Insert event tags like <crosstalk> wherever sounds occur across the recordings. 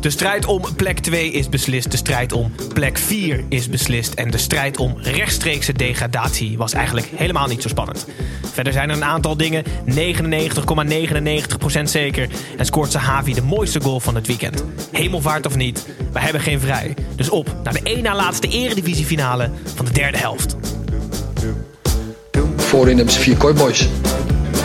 De strijd om plek 2 is beslist. De strijd om plek 4 is beslist. En de strijd om rechtstreekse degradatie was eigenlijk helemaal niet zo spannend. Verder zijn er een aantal dingen 99,99% zeker. En scoort Sahavi de mooiste goal van het weekend. Hemelvaart of niet, wij hebben geen vrij. Dus op naar de één na laatste eredivisiefinale van de derde helft. Voorin hebben ze vier kooiboys.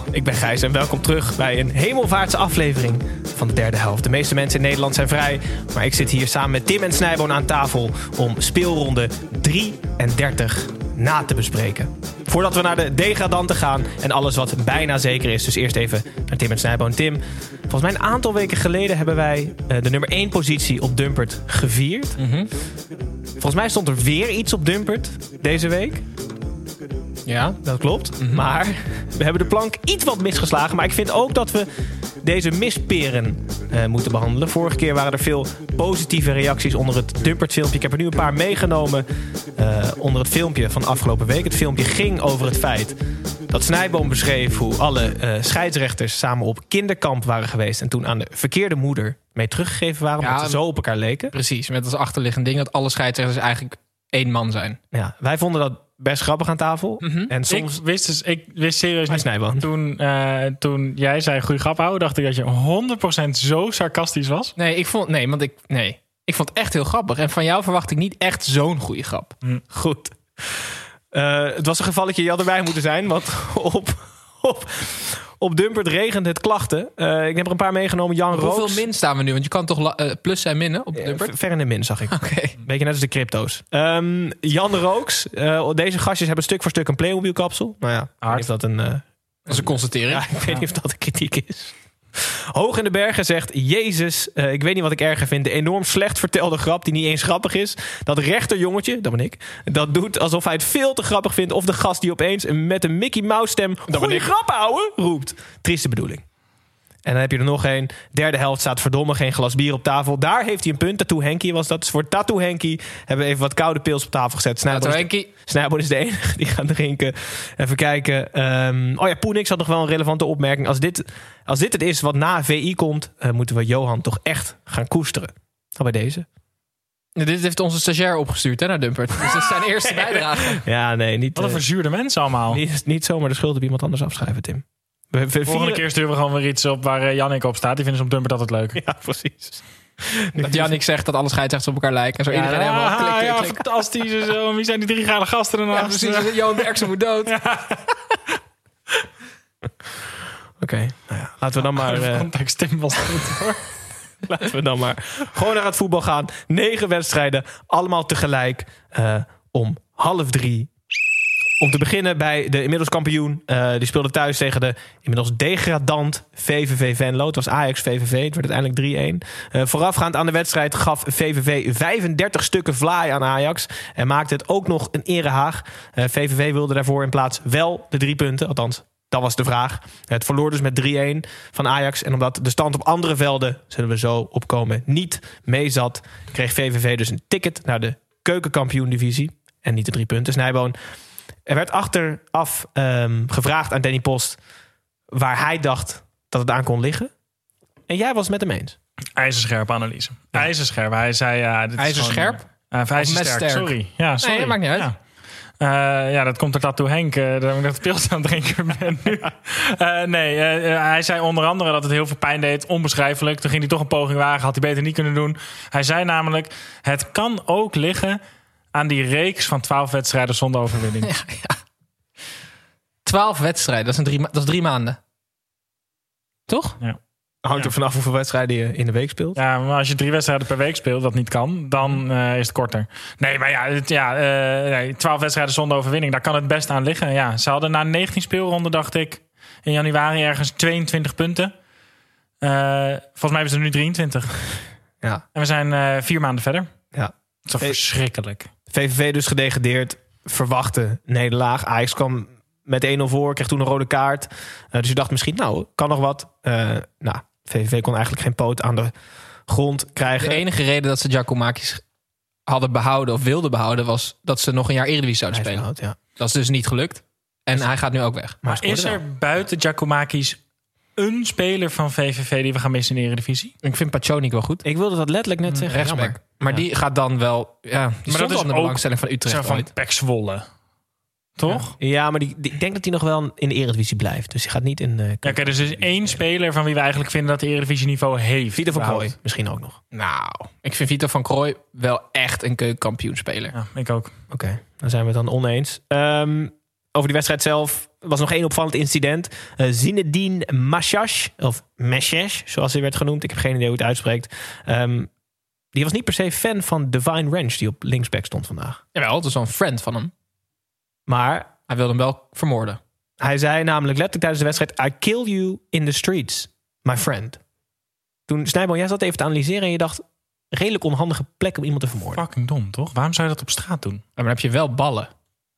Hallo ik ben Gijs en welkom terug bij een hemelvaartse aflevering van de derde helft. De meeste mensen in Nederland zijn vrij, maar ik zit hier samen met Tim en Snijboon aan tafel om speelronde 33 na te bespreken. Voordat we naar de degradanten gaan en alles wat bijna zeker is, dus eerst even naar Tim en Snijboon. Tim, volgens mij een aantal weken geleden hebben wij eh, de nummer 1 positie op Dumpert gevierd. Volgens mij stond er weer iets op Dumpert deze week. Ja, dat klopt. Maar we hebben de plank iets wat misgeslagen. Maar ik vind ook dat we deze misperen eh, moeten behandelen. Vorige keer waren er veel positieve reacties onder het Dumpert filmpje. Ik heb er nu een paar meegenomen eh, onder het filmpje van afgelopen week. Het filmpje ging over het feit dat Snijboom beschreef hoe alle eh, scheidsrechters samen op kinderkamp waren geweest. En toen aan de verkeerde moeder mee teruggegeven waren. Omdat ze zo op elkaar leken. Precies, met als achterliggend ding dat alle scheidsrechters eigenlijk één man zijn. Ja, wij vonden dat best grappig aan tafel. En soms... Ik wist, dus, ik wist serieus niet. Toen, eh, toen jij zei goede grap houden, dacht ik dat je 100% zo sarcastisch was. Nee, ik vond, nee, want ik, nee, ik vond het echt heel grappig. En van jou verwacht ik niet echt zo'n goede grap. Goed. Eh, het was een gevalletje, je had erbij moeten zijn. Want <laughs> op, op, op Dumpert regent het klachten. Eh, ik heb er een paar meegenomen. Jan Rooks. Hoeveel min staan we nu? Want je kan toch eh, plus en minnen op Eh, Dumpert? ver- de min, zag ik. <laughs> Oké. Beetje net als de crypto's. Ehm, Jan Rooks. deze gastjes hebben stuk voor stuk een Playmobil kapsel. Nou ja, niet of dat een... Dat is een constatering. ja, ik weet niet of dat een kritiek is. Hoog in de bergen zegt Jezus, eh, ik weet niet wat ik erger vind. De enorm slecht vertelde grap die niet eens grappig is. Dat rechterjongetje, dat ben ik, dat doet alsof hij het veel te grappig vindt. Of de gast die opeens met een Mickey Mouse stem goeie grap houden roept. Trieste bedoeling. En dan heb je er nog een. Derde helft staat verdomme geen glas bier op tafel. Daar heeft hij een punt. Tattoo Henkie was dat. Dus voor Tattoo Henkie hebben we even wat koude pils op tafel gezet. Tattoo is de- is de enige <laughs> die gaat drinken. Even kijken. Ehm, oh ja, Poenix had nog wel een relevante opmerking. Als dit, als dit het is wat na VI komt, eh, moeten we Johan toch echt gaan koesteren. Al bij deze. Dit heeft onze stagiair opgestuurd hè, naar Dumpert. Dus dat is zijn eerste bijdrage. <laughs> Ja, nee, niet, Wat een eh, verzuurde mensen allemaal. niet, niet zomaar de schuld op iemand anders afschrijven, Tim. We, we Volgende vieren- keer sturen we gewoon weer iets op waar eh, Jannik op staat. Die vinden ze op Dumpert altijd leuk. Ja, precies. Dat Jannik zegt dat alle scheidsrechters op elkaar lijken. En zo iedereen helemaal ja, klik, klik, ja, fantastisch. en Zo. Wie zijn die drie geile gasten Ja, ernaast? precies. <laughs> Johan Derksen moet dood. <laughs> Oké, nou ja, laten we dan maar... eh, Context Tim was goed hoor. <laughs> Laten we dan maar gewoon naar het voetbal gaan. Negen wedstrijden, allemaal tegelijk. eh, om half drie. Om te beginnen bij de inmiddels kampioen. Eh, die speelde thuis tegen de inmiddels degradant VVV Venlo. Het was Ajax-VVV. Het werd uiteindelijk 3-1. Eh, voorafgaand aan de wedstrijd gaf VVV 35 stukken vlaai aan Ajax. En maakte het ook nog een erehaag. Eh, VVV wilde daarvoor in plaats wel de drie punten. Althans, dat was de vraag. Het verloor dus met 3-1 van Ajax. En omdat de stand op andere velden, zullen we zo opkomen, niet meezat, kreeg VVV dus een ticket naar de keukenkampioen-divisie. En niet de drie punten. Snijboon. Er werd achteraf ehm, gevraagd aan Danny Post waar hij dacht dat het aan kon liggen. En jij was het met hem eens. IJzerscherpe analyse. IJzerscherp. Hij zei ja. Dit is IJzerscherp? gewoon, eh, of ijzersterk, messterk? sorry. Ja, sorry. dat maakt niet uit. Ja. Eh, ja, dat komt er dat toe Henk. Uh, dat ik dat pils aan het drinken ben nu. <laughs> Uh, nee, hij zei onder andere dat het heel veel pijn deed. Onbeschrijfelijk. Toen ging hij toch een poging wagen. Had hij beter niet kunnen doen. Hij zei namelijk... Het kan ook liggen aan die reeks van 12 wedstrijden zonder overwinning. <laughs> Ja, ja. 12 wedstrijden, dat is, een drie, dat is drie maanden. Toch? Ja. Hangt er vanaf hoeveel wedstrijden je in de week speelt. Ja, maar als je drie wedstrijden per week speelt, wat niet kan, dan uh, is het korter. Nee, maar ja, het, ja uh, nee, 12 wedstrijden zonder overwinning, daar kan het best aan liggen. Ja, ze hadden na 19 speelronden, dacht ik, in januari ergens 22 punten. Uh, volgens mij hebben ze er nu 23. Ja. En we zijn vier maanden verder. Ja. Dat is toch verschrikkelijk. VVV dus gedegradeerd. Verwachte nederlaag. Ajax kwam met 1-0 voor, kreeg toen een rode kaart. dus je dacht misschien, nou, kan nog wat. nou, VVV kon eigenlijk geen poot aan de grond krijgen. De enige reden dat ze Giacomakis hadden behouden of wilden behouden... was dat ze nog een jaar Eredivisie zouden spelen. Ja. Dat is dus niet gelukt. En hij gaat nu ook weg. Maar, is er buiten Giacomakis een speler van VVV die we gaan missen in de Eredivisie? Ik vind Pachonik wel goed. Ik wilde dat letterlijk net zeggen. Rechtsback. Maar die gaat dan wel... Ja, die maar dat is de belangstelling van Utrecht van. Pek Zwolle. Toch? Ja, maar die, die- ik denk dat hij nog wel in de Eredivisie blijft. Dus hij gaat niet in de... Ja, oké, dus er is één speler van wie we eigenlijk vinden dat de Eredivisie niveau heeft. Vito van. Krooi misschien ook nog. Nou, ik vind Vito van Krooi wel echt een keukenkampioenspeler. Ja, ik ook. Oké, dan zijn we het dan oneens. Ehm, over die wedstrijd zelf was nog één opvallend incident. Eh Zinedine Mashash, of Meshesh, zoals hij werd genoemd. Ik heb geen idee hoe het uitspreekt. Ehm, die was niet per se fan van Divine Ranch, die op linksback stond vandaag. Jawel, dat is wel een friend van hem. Maar Hij wilde hem wel vermoorden. hij zei namelijk letterlijk tijdens de wedstrijd... I kill you in the streets, my friend. Toen, Snijboom, jij zat even te analyseren en je dacht... redelijk onhandige plek om iemand te vermoorden. Fucking dom, toch? Waarom zou je dat op straat doen? Maar dan heb je wel ballen.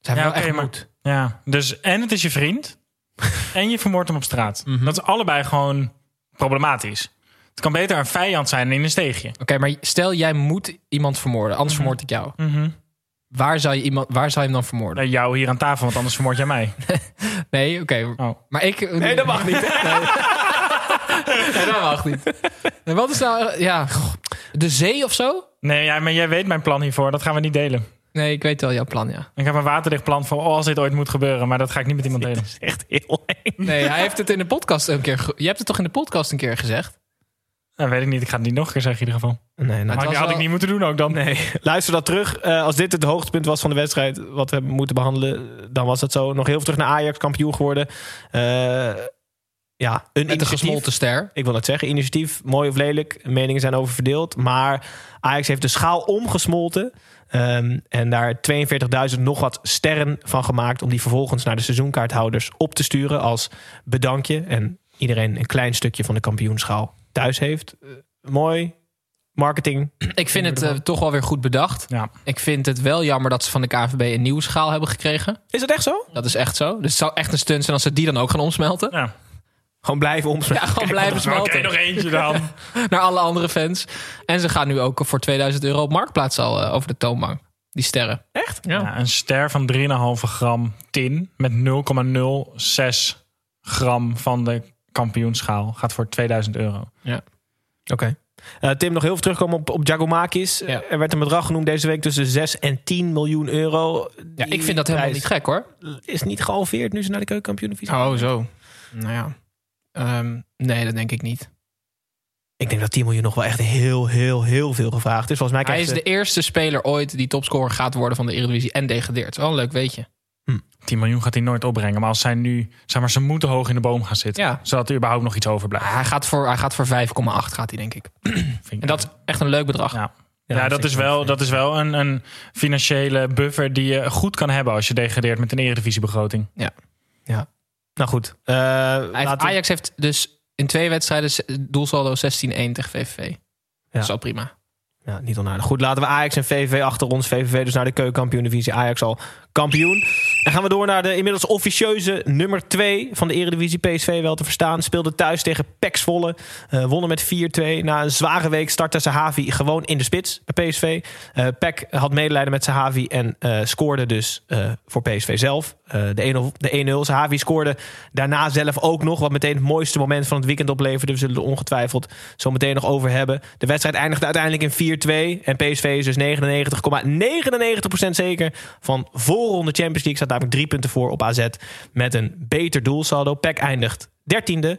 Ze hebben Ja, wel echt maar- moed. Ja, dus en het is je vriend. <laughs> en je vermoordt hem op straat. Mhm. Dat is allebei gewoon problematisch. Het kan beter een vijand zijn in een steegje. Oké, maar stel jij moet iemand vermoorden. Anders vermoord ik jou. Mhm. Waar zou je, iemand, waar zou je hem dan vermoorden? Jou hier aan tafel, want anders vermoord jij mij. <laughs> Nee, oké. Oh. Maar ik... Nee, dat mag niet. <laughs> Nee, dat mag niet. En wat is nou... Ja, de zee of zo? Nee, ja, maar jij weet mijn plan hiervoor. Dat gaan we niet delen. Nee, ik weet wel jouw plan, ja. Ik heb een waterdicht plan voor als dit ooit moet gebeuren. Maar dat ga ik niet met iemand <laughs> delen. Dat is echt heel eng. Nee, hij heeft het in de podcast een keer... Je hebt het toch in de podcast een keer gezegd? Dat weet ik niet. Ik ga het niet nog een keer zeggen in ieder geval. Nee, nou, dat had wel- ik niet moeten doen ook dan. Nee, <laughs> luister dat terug. Eh, als dit het hoogtepunt was van de wedstrijd, wat we hebben moeten behandelen, dan was het zo. Nog heel veel terug naar Ajax, kampioen geworden. Eh, ja, een Met een gesmolten ster. Ik wil het zeggen, initiatief, mooi of lelijk, meningen zijn over verdeeld. Maar Ajax heeft de schaal omgesmolten. Ehm, en daar 42.000 nog wat sterren van gemaakt. Om die vervolgens naar de seizoenkaarthouders op te sturen als bedankje. En iedereen een klein stukje van de kampioenschaal thuis heeft. Eh, mooi. Marketing. Ik vind het eh, toch wel weer goed bedacht. Ja. Ik vind het wel jammer dat ze van de KVB een nieuwe schaal hebben gekregen. Is dat echt zo? Dat is echt zo. Dus het zou echt een stunt zijn als ze die dan ook gaan omsmelten. Ja. Gewoon blijven Ja, omsmelten. gewoon blijven Oké, smelten. nog eentje dan. <laughs> Naar alle andere fans. En ze gaan nu ook voor 2000 euro op marktplaats al eh, over de toonbank. Die sterren. Echt? Ja, een ster van 3,5 gram tin met 0,06 gram van de kampioenschaal gaat voor 2000 euro. Oké. Eh, Tim, nog heel veel terugkomen op, op Giacomakis. Ja. Er werd een bedrag genoemd deze week tussen 6 en 10 miljoen euro. Ja, ik vind dat helemaal niet gek hoor. Is niet gehalveerd nu ze naar de keukenkampioen-divisie Oh, zo. Nou ja. Ehm, nee, dat denk ik niet. Ik denk dat 10 miljoen nog wel echt heel, heel, heel veel gevraagd is. Volgens mij Hij is de eerste speler ooit die topscorer gaat worden van de Eredivisie en degradeert. Wel een leuk weetje. 10 miljoen gaat hij nooit opbrengen. Maar als zij nu, zeg maar, ze moeten hoog in de boom gaan zitten. Ja. Zodat er überhaupt nog iets overblijft. Hij gaat voor, hij gaat voor 5,8 gaat hij denk ik. <clears throat> Vind ik. En dat is echt een leuk bedrag. ja. Ja, Ja, dat is wel, dat is wel een, een financiële buffer die je goed kan hebben als je degradeert met een eredivisiebegroting. Nou goed. eh, laten Ajax heeft dus in twee wedstrijden doelsaldo 16-1 tegen VVV. Dat is al prima. Ja, niet onaardig. Goed, laten we Ajax en VVV achter ons. VVV dus naar de keukenkampioen-divisie. Ajax al kampioen. En gaan we door naar de inmiddels officieuze nummer 2 van de Eredivisie. PSV wel te verstaan. Speelde thuis tegen PEC Zwolle. Eh, wonnen met 4-2. Na een zware week startte Sahavi gewoon in de spits bij PSV. Eh PEC had medelijden met Sahavi en eh, scoorde dus voor PSV zelf. De 1-0. De 1-0. Sahavi scoorde daarna zelf ook nog. Wat meteen het mooiste moment van het weekend opleverde. We zullen er ongetwijfeld zo meteen nog over hebben. De wedstrijd eindigde uiteindelijk in En PSV is dus 99,99% zeker van voorronde Champions League. Staat namelijk drie punten voor op AZ met een beter doelsaldo. PEC eindigt dertiende.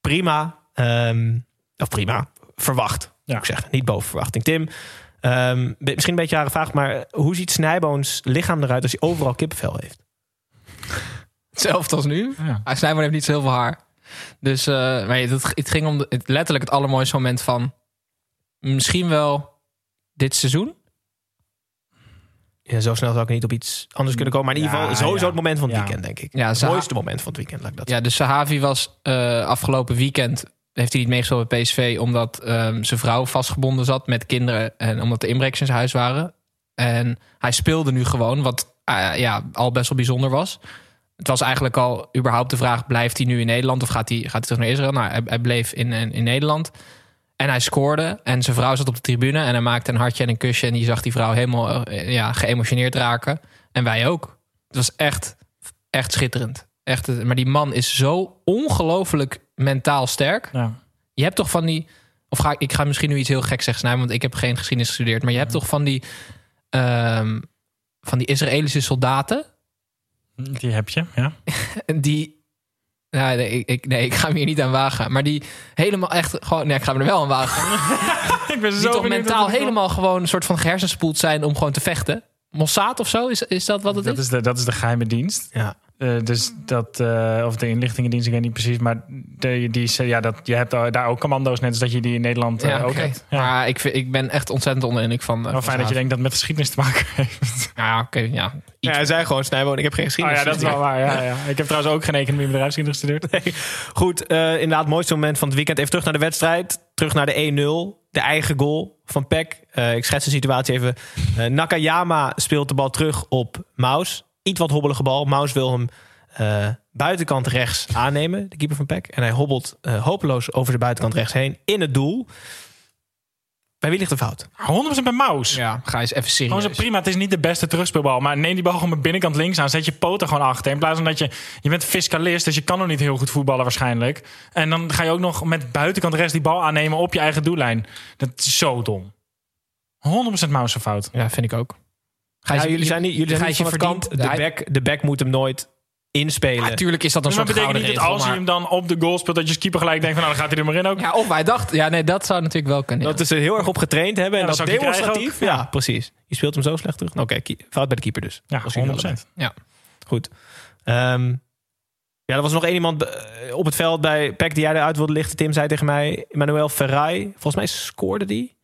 Prima. Ehm, of prima. Verwacht, Ja. moet ik zeggen. Niet boven verwachting. Tim, ehm, misschien een beetje rare vraag, maar hoe ziet Snijboons lichaam eruit als hij overal kippenvel heeft? Hetzelfde als nu. Ja. Hij Snijboon heeft niet zo heel veel haar. Dus eh, maar het, het ging om de- het, letterlijk het allermooiste moment van misschien wel dit seizoen. Ja, zo snel zou ik niet op iets anders kunnen komen. Maar in ieder geval sowieso ja. het moment van het Ja. weekend, denk ik. Ja, het Zaha- mooiste moment van het weekend, laat ik dat Ja, dus Sahavi was eh, afgelopen weekend heeft hij niet meegespeeld bij PSV omdat ehm, zijn vrouw vastgebonden zat met kinderen en omdat de inbrekers in zijn huis waren. En hij speelde nu gewoon, wat eh, ja, al best wel bijzonder was. Het was eigenlijk al überhaupt de vraag: blijft hij nu in Nederland of gaat hij, gaat hij terug naar Israël? Nou, hij, hij bleef in, in, in Nederland. En hij scoorde. En zijn vrouw zat op de tribune. En hij maakte een hartje en een kusje. En je zag die vrouw helemaal eh, ja, geëmotioneerd raken. En wij ook. Het was echt, echt schitterend. Echt, maar die man is zo ongelooflijk mentaal sterk. Ja. Je hebt toch van die. Of ga ik, ik ga misschien nu iets heel geks zeggen, Snijboon, want ik heb geen geschiedenis gestudeerd. Maar je hebt toch van die. ehm, van die Israëlische soldaten. Die heb je, ja. <laughs> Die. Nee, ik, ik, nee, ik ga me hier niet aan wagen. Maar die helemaal echt gewoon. Nee, ik ga me er wel aan wagen. <laughs> Ik ben Die zo toch benieuwd mentaal helemaal gewoon een soort van gehersenspoeld zijn om gewoon te vechten. Mossad of zo? Is, is dat wat het Dat is? is, de, dat is de geheime dienst. Ja. Eh, dus dat, eh, of de inlichtingendienst, ik weet niet precies. Maar de, die, eh, ja, dat, je hebt daar daar ook commando's, net als dat je die in Nederland Ja, ook oké. hebt. Ja. Maar ik, vind, ik ben echt ontzettend onder van. Wel van fijn dat je denkt dat het met geschiedenis te maken <laughs> heeft. Ja, oké, ja. Ja, hij zei gewoon, Snijboon, ik heb geen Oh geschiedenis. ja, dat is wel waar. Ja, ja. Ik heb trouwens ook geen economie en bedrijfskunde gestudeerd. <laughs> Goed, eh, inderdaad, het mooiste moment van het weekend. Even terug naar de wedstrijd. Terug naar de 1-0. De eigen goal van Peck. Eh, ik schets de situatie even. Eh, Nakayama speelt de bal terug op Maus. Iets wat hobbelige bal. Maus wil hem eh, buitenkant rechts aannemen. De keeper van Peck. En hij hobbelt eh, hopeloos over de buitenkant rechts heen. In het doel. Bij wie ligt de fout? 100% bij Maus. Ja, ga eens even serieus. Gewoon zo prima, het is niet de beste terugspeelbal. Maar neem die bal gewoon met binnenkant links aan. Zet je poten gewoon achter. In plaats van dat je... Je bent fiscalist, dus je kan nog niet heel goed voetballen waarschijnlijk. En dan ga je ook nog met buitenkant rechts die bal aannemen op je eigen doellijn. Dat is zo dom. 100% Maus fout. Ja, vind ik ook. Je, Ja, jullie zijn niet, jullie zijn niet van het De back, de back moet hem nooit inspelen. Natuurlijk is dat een Maar dat soort betekent niet gouden dat als regel, hij maar- hem dan op de goal speelt... dat je keeper gelijk denkt van nou, dan gaat hij er maar in ook. Ja, of wij dachten... Ja, nee, dat zou natuurlijk wel kunnen. Dat is er heel erg op getraind hebben. En Ja, dat krijgen demonstratief. Ja, precies. Je speelt hem zo slecht terug. Nou, Oké, fout bij de keeper dus. Ja, Als jullie 100%. allebei. Ja. Goed. Ehm, ja, er was nog één iemand eh, op het veld bij PEC die jij eruit wilde lichten. Tim zei tegen mij, Emmanuel Ferrari. Volgens mij scoorde die.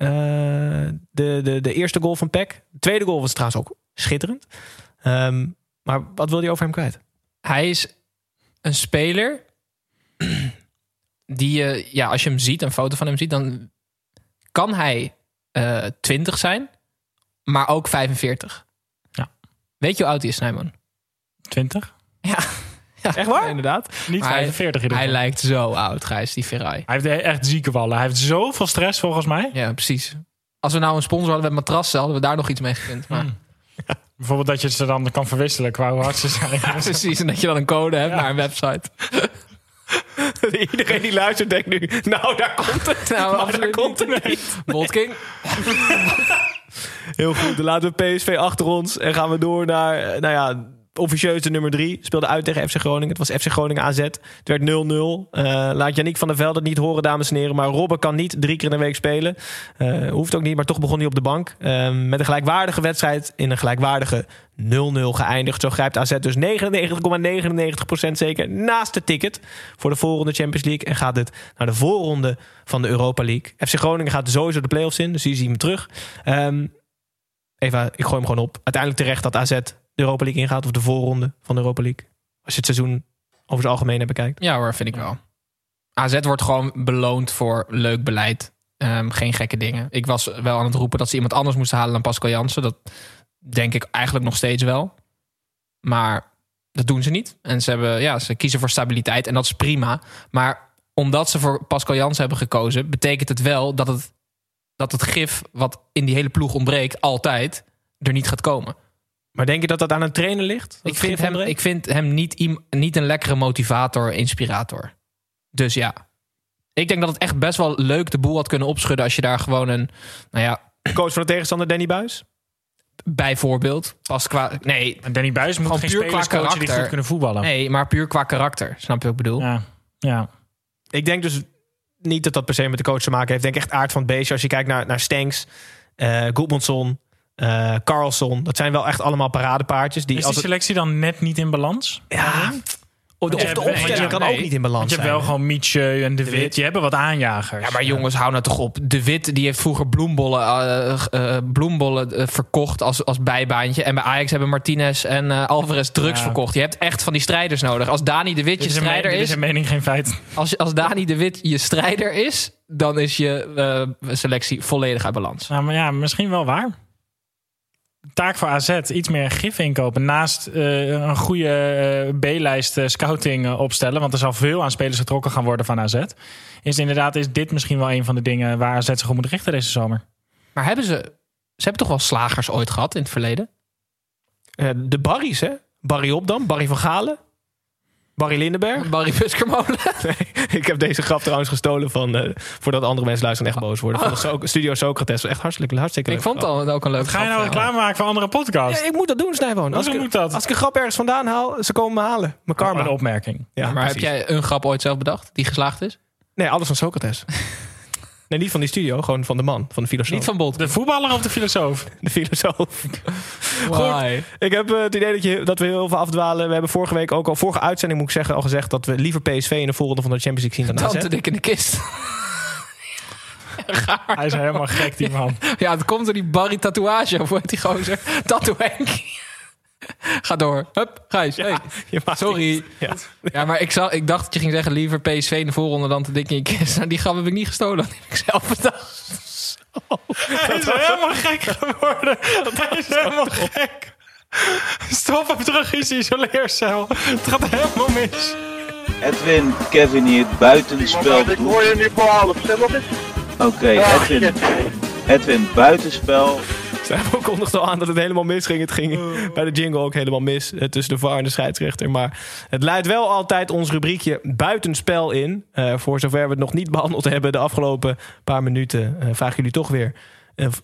Eh, de, de, de eerste goal van PEC. De tweede goal was trouwens ook schitterend. Ehm, maar wat wilde je over hem kwijt? Hij is een speler die je, ja, als je hem ziet, een foto van hem ziet, dan kan hij eh 20 zijn, maar ook 45. Ja. Weet je hoe oud hij is, Snijman? 20? Ja. Ja. Echt waar? Inderdaad. Niet Maar hij- 45 in ieder Hij geval. lijkt zo oud, Gijs, die Ferrari. Hij heeft echt zieke wallen. Hij heeft zoveel stress volgens mij. Ja, precies. Als we nou een sponsor hadden met matrassen, hadden we daar nog iets mee gekund. Maar Bijvoorbeeld dat je ze dan kan verwisselen qua hoe hard ze zijn. <laughs> precies, en dat je dan een code hebt Ja. naar een website. <laughs> Iedereen die luistert denkt nu, nou daar komt het. Nou, Maar daar komt het niet. Bolt King. <laughs> Heel goed, dan laten we PSV achter ons en gaan we door naar, eh, nou ja, officieus de nummer drie. Speelde uit tegen FC Groningen. Het was FC Groningen AZ. Het werd 0-0. Eh, laat Yannick van der Velde niet horen, dames en heren. Maar Robben kan niet drie keer in de week spelen. Eh, hoeft ook niet, maar toch begon hij op de bank. Eh, met een gelijkwaardige wedstrijd in een gelijkwaardige 0-0 geëindigd. Zo grijpt AZ dus 99,99% zeker naast de ticket voor de voorronde Champions League. En gaat het naar de voorronde van de Europa League. FC Groningen gaat sowieso de play-offs in, dus die zien we terug. Ehm, Eva, ik gooi hem gewoon op. Uiteindelijk terecht dat AZ de Europa League ingaat. Of de voorronde van de Europa League. Als je het seizoen over zijn algemeen bekijkt. Ja hoor, vind ik wel. AZ wordt gewoon beloond voor leuk beleid. Ehm, geen gekke dingen. Ik was wel aan het roepen dat ze iemand anders moesten halen dan Pascal Jansen. Dat denk ik eigenlijk nog steeds wel. Maar dat doen ze niet. En ze, hebben, ja, ze kiezen voor stabiliteit en dat is prima. Maar omdat ze voor Pascal Jansen hebben gekozen... betekent het wel dat het, dat het gif wat in die hele ploeg ontbreekt... altijd er niet gaat komen. Maar denk je dat dat aan een trainer ligt? Ik vind, hem, ik vind hem niet, iem- niet een lekkere motivator, inspirator. Dus ja, Ik denk dat het echt best wel leuk de boel had kunnen opschudden als je daar gewoon een, nou ja, Coach van de tegenstander Danny Buis? bijvoorbeeld pas qua, nee, En Danny Buis moet Gewoon geen puur qua die karakter. goed kunnen voetballen. nee, maar puur qua karakter. Snap je wat ik bedoel? Ja, ja. Ik denk dus niet dat dat per se met de coach te maken heeft. Ik denk echt aard van het beestje. Als je kijkt naar, naar Stenks, eh Goedmanson, eh Carlson. Dat zijn wel echt allemaal paradepaardjes. Die Is als die het, selectie dan net niet in balans? ja, of de, je of de opstelling kan nee. ook niet in balans Want je hebt zijn. wel gewoon Mietje en De Wit. Wit. Je hebben wat aanjagers. Ja, maar jongens, hou nou toch op. De Wit die heeft vroeger bloembollen, eh, eh, bloembollen verkocht als, als bijbaantje. En bij Ajax hebben Martinez en Alvarez drugs Ja. verkocht. Je hebt echt van die strijders nodig. Als Dani de Wit je strijder is is, een mening, geen feit. als, als Dani de Wit je strijder is, dan is je selectie volledig uit balans. Nou, maar ja, misschien wel waar. Taak voor AZ, iets meer gif inkopen. Naast eh, een goede eh, B-lijst eh, scouting opstellen. Want er zal veel aan spelers getrokken gaan worden van AZ. Is inderdaad is dit misschien wel een van de dingen waar AZ zich op moet richten deze zomer. Maar hebben ze, ze hebben toch wel slagers ooit gehad in het verleden? Eh, de Barry's, hè? Barry Opdam, Barry van Galen, Barry Lindenberg. Barry Buskermolen. <laughs> ik heb deze grap trouwens gestolen van, eh, voordat andere mensen luisteren en echt boos worden. Van So- Studio Socrates. Echt hartstikke, hartstikke Ik leuk vond het al ook een leuk Ga je nou reclame maken voor andere podcasts? Ja, ik moet dat doen, Snijboon. Als ik, moet dat? als ik een grap ergens vandaan haal, ze komen me halen. Mijn karma. Een opmerking. Ja, maar heb jij een grap ooit zelf bedacht die geslaagd is? Nee, alles van Socrates. <laughs> nee, niet van die studio, gewoon van de man, van de filosoof. Niet van Bolt. De voetballer of de filosoof? <laughs> de filosoof. <laughs> Why? Ik heb eh, het idee dat, je, dat we heel veel afdwalen. We hebben vorige week ook al, vorige uitzending moet ik zeggen, al gezegd dat we liever PSV in de volgende van de Champions League zien dan AZ. te dik in de kist. <laughs> Hij is helemaal gek, die man. Ja, het komt door die Barry tatoeage. Of hoe heet die gozer? Tattoo Henk. <laughs> Ga door. Hup, Gijs. hey. Sorry. Ja. <laughs> Ja, maar ik, zal, ik dacht dat je ging zeggen liever PSV in de voorronde dan te dik in je kist. Nou, die grap heb ik niet gestolen. <laughs> Die heb ik zelf bedacht. Hij is helemaal gek geworden. Hij is helemaal gek. Stop hem terug in zijn isoleercel. Het gaat helemaal mis. Edwin, Kevin hier, buitenspel. Ik hoor je nu nog eens. Oké, Edwin, Edwin, buitenspel. Stijvo kondigde al aan dat het helemaal mis ging. Het ging bij de jingle ook helemaal mis. eh, Tussen de VAR en de scheidsrechter. Maar het leidt wel altijd ons rubriekje buitenspel in. Eh, voor zover we het nog niet behandeld hebben de afgelopen paar minuten. vraag ik jullie toch weer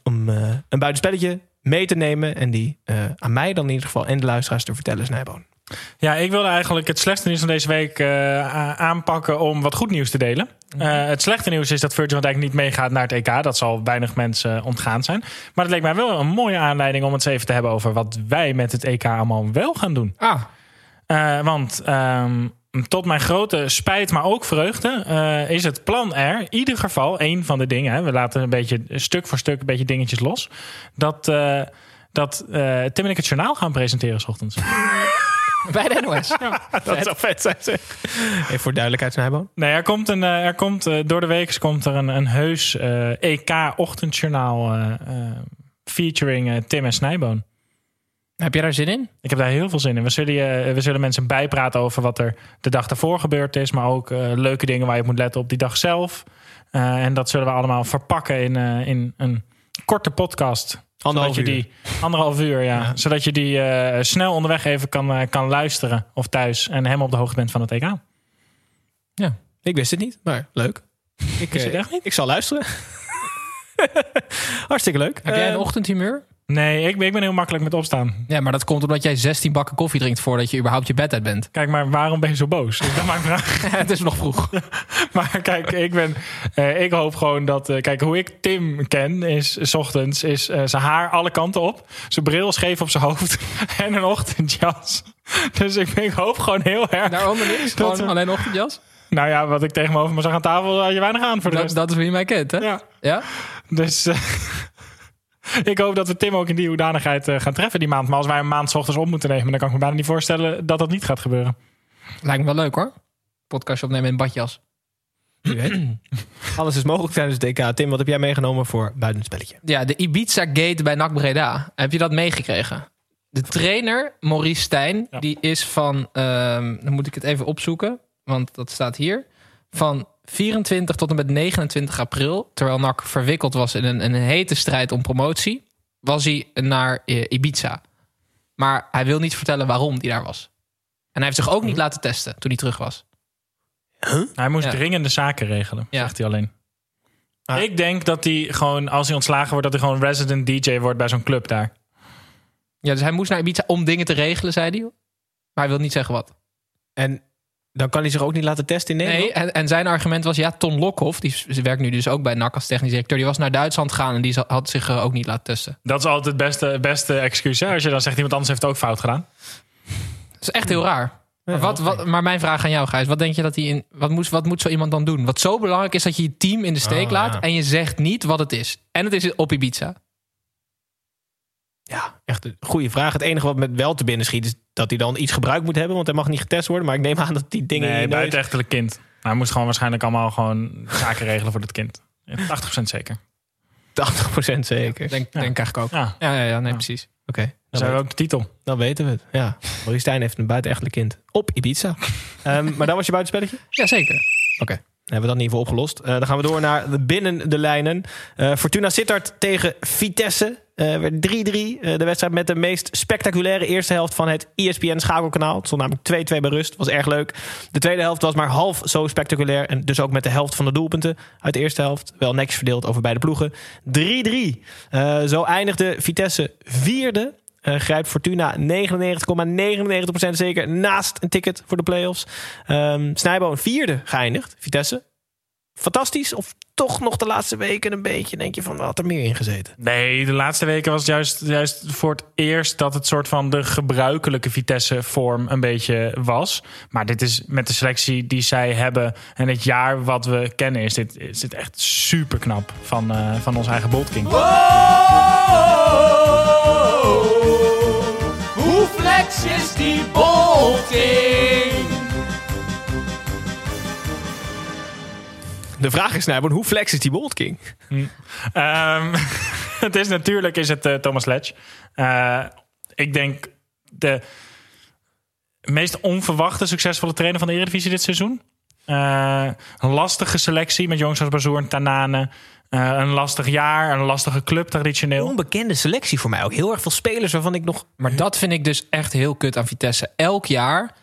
om een buitenspelletje mee te nemen. En die aan mij dan in ieder geval en de luisteraars te vertellen, Snijboon. Ja, ik wilde eigenlijk het slechte nieuws van deze week eh, aanpakken om wat goed nieuws te delen. Eh, het slechte nieuws is dat Virgil Dijk niet meegaat naar het EK. Dat zal weinig mensen ontgaan zijn. Maar het leek mij wel een mooie aanleiding om het eens even te hebben over wat wij met het EK allemaal wel gaan doen. Ah, Eh, want ehm, tot mijn grote spijt, maar ook vreugde, eh, is het plan er. In ieder geval één van de dingen. Hè, we laten een beetje stuk voor stuk een beetje dingetjes los. Dat, eh, dat eh, Tim en ik het journaal gaan presenteren 's ochtends. <laughs> <laughs> bij de NOS. Dat zou vet zijn, zeg. Even voor duidelijkheid, Snijboon. Nee, er komt, een, eh, er komt eh, door de week komt er een, een heus EK-ochtendjournaal eh, eh, featuring Tim en Snijboon. Heb je daar zin in? Ik heb daar heel veel zin in. We zullen, je, we zullen mensen bijpraten over wat er de dag daarvoor gebeurd is. Maar ook leuke dingen waar je op moet letten op die dag zelf. Eh, en dat zullen we allemaal verpakken in, eh, in een korte podcast. Anderhalf zodat je uur. die anderhalf uur, ja. Zodat je die eh, snel onderweg even kan, eh, kan luisteren of thuis. En helemaal op de hoogte bent van het EK. Ik wist het niet, maar leuk. Ik, Wist je het eh, echt niet? ik zal luisteren. <laughs> Hartstikke leuk. Heb jij een ochtendhumeur? Nee, ik, ben- ik ben heel makkelijk met opstaan. Ja, maar dat komt omdat jij 16 bakken koffie drinkt voordat je überhaupt je bed uit bent. Kijk, maar waarom ben je zo boos? Is dat mijn vraag? <laughs> het is nog vroeg. <laughs> Maar kijk, ik, ben, eh, ik hoop gewoon dat... eh, kijk, hoe ik Tim ken, is 's ochtends is eh, zijn haar alle kanten op. Zijn bril scheef op zijn hoofd. <laughs> En een ochtendjas. Dus ik, ik hoop gewoon heel erg... Daaronder niks? Dat Gewoon we- alleen ochtendjas? Nou ja, wat ik tegenover me zag aan tafel, had je weinig aan voor de Dat, rest. dat is je mij kent, hè? Ja. Ja? Dus eh, <laughs> ik hoop dat we Tim ook in die hoedanigheid eh, gaan treffen die maand. Maar als wij een maand 's ochtends op moeten nemen... dan kan ik me bijna niet voorstellen dat dat niet gaat gebeuren. Lijkt me wel leuk, hoor. Podcastje opnemen in badjas. <clears throat> Alles is mogelijk tijdens het DK. Tim, wat heb jij meegenomen voor buitenspelletje? Ja, de Ibiza-gate bij NAC Breda. Heb je dat meegekregen? De trainer, Maurice Stijn, Ja. die is van... ehm, dan moet ik het even opzoeken, want dat staat hier. Van 24 tot en met 29 april, terwijl NAC verwikkeld was in een, een hete strijd om promotie... was hij naar eh, Ibiza. Maar hij wil niet vertellen waarom hij daar was. En hij heeft zich ook niet laten testen toen hij terug was. Hij moest Ja. dringende zaken regelen, Ja. zegt hij alleen. Ah. Ik denk dat hij gewoon, als hij ontslagen wordt, dat hij gewoon resident DJ wordt bij zo'n club daar. Ja, dus hij moest naar Ibiza om dingen te regelen, zei hij. Maar hij wil niet zeggen wat. En dan kan hij zich ook niet laten testen in Nee, Nederland? en, en zijn argument was, ja, Ton Lokhoff, die werkt nu dus ook bij NAC als technisch directeur, die was naar Duitsland gegaan en die had zich eh, ook niet laten testen. Dat is altijd het beste, beste excuus. Hè? Als je dan zegt, iemand anders heeft het ook fout gedaan. Dat is echt heel raar. Maar, wat, wat, maar mijn vraag aan jou, Gijs. Wat denk je dat hij in. Wat moet, wat moet zo iemand dan doen? Wat zo belangrijk is dat je je team in de steek Oh, laat. ja. en je zegt niet wat het is. En het is op Ibiza. Ja, echt een goede vraag. Het enige wat me wel te binnen schiet is dat hij dan iets gebruikt moet hebben, want hij mag niet getest worden. Maar ik neem aan dat die dingen in Nee, buitenechtelijk kind. Maar hij moest gewoon waarschijnlijk allemaal gewoon zaken regelen voor het kind. Ja, 80% zeker. 80% zeker. Denk, Ja. denk eigenlijk ook. Ja, Ja, ja, ja nee, Ja. precies. Oké, dan dan, zijn we ook de titel. dan weten we het. Ja, Maurice Stijn heeft een buitenechtelijk kind op Ibiza. <laughs> Ehm, maar dat was je buitenspelletje? Ja, zeker. Oké, dan hebben we dat in ieder geval opgelost. Eh, dan gaan we door naar de binnen de lijnen. Eh, Fortuna Sittard tegen Vitesse. Eh werd 3-3. Eh, de wedstrijd met de meest spectaculaire eerste helft van het E ESPN schakelkanaal. Het stond namelijk 2-2 bij rust. Was erg leuk. De tweede helft was maar half zo spectaculair. En dus ook met de helft van de doelpunten uit de eerste helft. Wel netjes verdeeld over beide ploegen. 3-3. Eh, zo eindigde Vitesse vierde. Eh, grijpt Fortuna 99,99% zeker naast een ticket voor de play-offs. Ehm Snijboon vierde geëindigd, Vitesse. Fantastisch of toch nog de laatste weken een beetje denk je van wat er meer in gezeten? Nee, de laatste weken was het juist, juist voor het eerst dat het soort van de gebruikelijke Vitesse-vorm een beetje was. Maar dit is met de selectie die zij hebben en het jaar wat we kennen, is dit, is dit echt super knap van, eh, van ons eigen Bolt King. Hoe flex is die bolting? De vraag is Snijboon, hoe flex is die Bolt King? Ehm, <laughs> het is natuurlijk is het eh, Thomas Letch. Eh, ik denk de meest onverwachte succesvolle trainer van de Eredivisie dit seizoen. Eh, een lastige selectie met jongens als Bazoer en Tanane. Eh, een lastig jaar, een lastige club traditioneel. Onbekende selectie voor mij ook. Heel erg veel spelers waarvan ik nog... Maar dat vind ik dus echt heel kut aan Vitesse. Elk jaar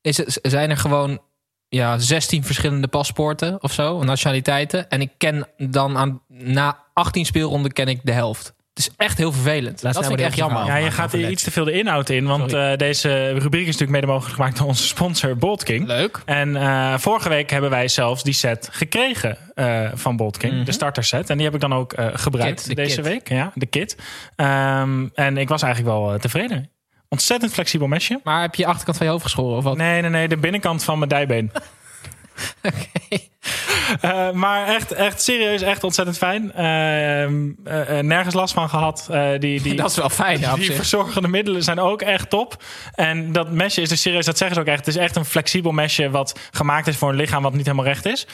is het, zijn er gewoon ja, 16 verschillende paspoorten of zo, nationaliteiten. En ik ken dan aan, na 18 speelronden ken ik de helft. Het is echt heel vervelend. Laat dat vind ik echt even jammer. Ja, je gaat hier iets te veel de inhoud in. Want eh, deze rubriek is natuurlijk mede mogelijk gemaakt door onze sponsor Bolt King. Leuk. En eh, vorige week hebben wij zelfs die set gekregen eh, van Bolt King. De starter set. En die heb ik dan ook eh, gebruikt Kit, de deze kit. week. Ja, de kit. Ehm, en ik was eigenlijk wel tevreden. Ontzettend flexibel mesje. Maar heb je je achterkant van je hoofd geschoren of wat? Nee, nee, nee. De binnenkant van mijn dijbeen. <laughs> Eh, maar echt, echt serieus, echt ontzettend fijn. Ehm, eh, eh, nergens last van gehad. Eh, die, die, <laughs> Dat is wel fijn, ja, die verzorgende middelen zijn ook echt top. En dat mesje is dus serieus, dat zeggen ze ook echt. Het is echt een flexibel mesje wat gemaakt is voor een lichaam wat niet helemaal recht is.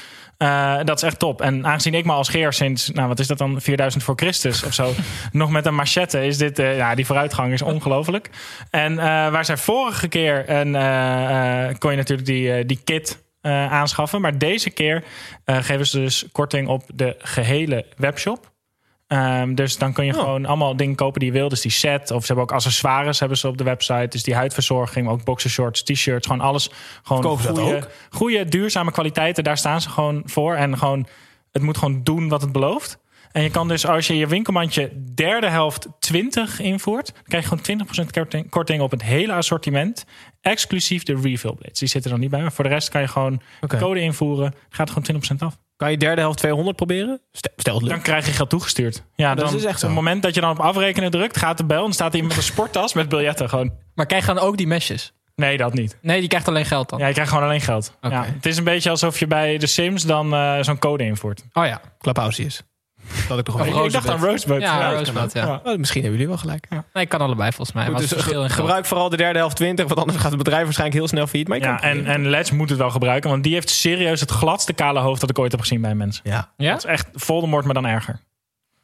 Eh, dat is echt top. En aangezien ik me als geer sinds, nou wat is dat dan, 4000 voor Christus of zo, <laughs> nog met een machette is dit, eh, ja, die vooruitgang is ongelooflijk. En eh, waar zij vorige keer, en kon je natuurlijk die, die kit aanschaffen. Maar deze keer geven ze dus korting op de gehele webshop. Ehm, dus dan kun je gewoon allemaal dingen kopen die je wil. Dus die set, of ze hebben ook accessoires hebben ze op de website. Dus die huidverzorging, ook boxershorts, t-shirts, gewoon alles. Gewoon goede, goede, duurzame kwaliteiten. Daar staan ze gewoon voor. En gewoon, het moet gewoon doen wat het belooft. En je kan dus, als je je winkelmandje derde helft 20 invoert, dan krijg je gewoon 20% korting, op het hele assortiment. Exclusief de refill blades. Die zitten er nog niet bij. Maar voor de rest kan je gewoon code invoeren. Gaat gewoon 20% af. Kan je derde helft 200 proberen? Stel, het lukt. Dan krijg je geld toegestuurd. Ja, dat dan, is echt zo. Op het moment dat je dan op afrekenen drukt, gaat de bel. En dan staat iemand met een sporttas met biljetten gewoon. Maar krijg je dan ook die mesjes? Nee, dat niet. Nee, die krijgt alleen geld dan. Ja, je krijgt gewoon alleen geld. Ja, het is een beetje alsof je bij de Sims dan eh, zo'n code invoert. Oh ja. Clubhouses. Dat ik toch wel. Ik dacht Rosebud. aan Rosebud. Ja, Rosebud, ja. Ja. Oh, misschien hebben jullie wel gelijk. Nee, kan allebei volgens mij. Goed, maar dus ge- geld. gebruik vooral de derde helft 20, want anders gaat het bedrijf waarschijnlijk heel snel failliet. Maar Ja, en, en Let's moet het wel gebruiken, want die heeft serieus het gladste kale hoofd dat ik ooit heb gezien bij een mens. ja. Ja? Dat is echt Voldemort, maar dan erger.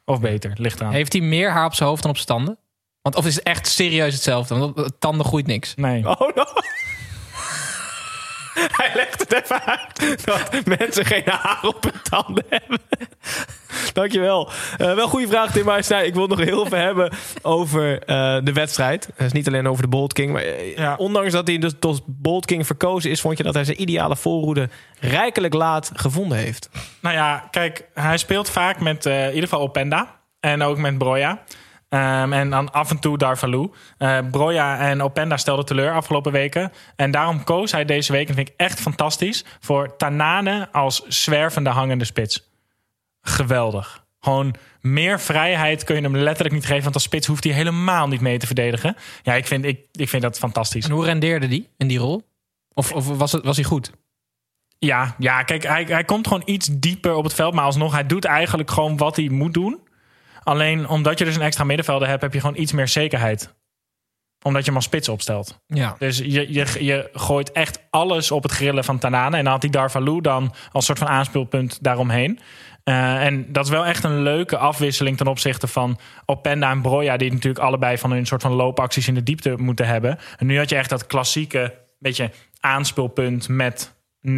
Of beter, ligt eraan. Heeft hij meer haar op zijn hoofd dan op zijn tanden? Want of is het echt serieus hetzelfde? Want op tanden groeit niks. Nee. Oh no. <laughs> Hij legt het even uit dat mensen geen haar op hun tanden hebben. Dankjewel. Uh, wel goede vraag, Tim Huisnij. Ik wil het nog heel veel hebben over uh, de wedstrijd. Dus niet alleen over de Bolt King. Maar uh, ja. ondanks dat hij dus tot Bolt King verkozen is... vond je dat hij zijn ideale voorroede rijkelijk laat gevonden heeft? Nou ja, kijk, hij speelt vaak met in ieder geval Openda. En ook met Broja. Um, en dan af en toe Darvalu. Uh, Broja en Openda stelden teleur afgelopen weken. En daarom koos hij deze week, en vind ik echt fantastisch... voor Tanane als zwervende hangende spits. Geweldig. Gewoon meer vrijheid kun je hem letterlijk niet geven. Want als spits hoeft hij helemaal niet mee te verdedigen. Ja, ik vind, ik, ik vind dat fantastisch. En hoe rendeerde die in die rol? Of, of was, het, was hij goed? Ja, ja kijk, hij, hij komt gewoon iets dieper op het veld. Maar alsnog, hij doet eigenlijk gewoon wat hij moet doen. Alleen omdat je dus een extra middenvelder hebt, heb je gewoon iets meer zekerheid. Omdat je hem als spits opstelt. Ja. Dus je, je, je gooit echt alles op het grillen van Tanane. En dan had hij Darvalu dan als soort van aanspeelpunt daaromheen. Uh, en dat is wel echt een leuke afwisseling ten opzichte van Openda en Broja... die natuurlijk allebei van hun soort van loopacties in de diepte moeten hebben. En nu had je echt dat klassieke beetje aanspeelpunt met 9,5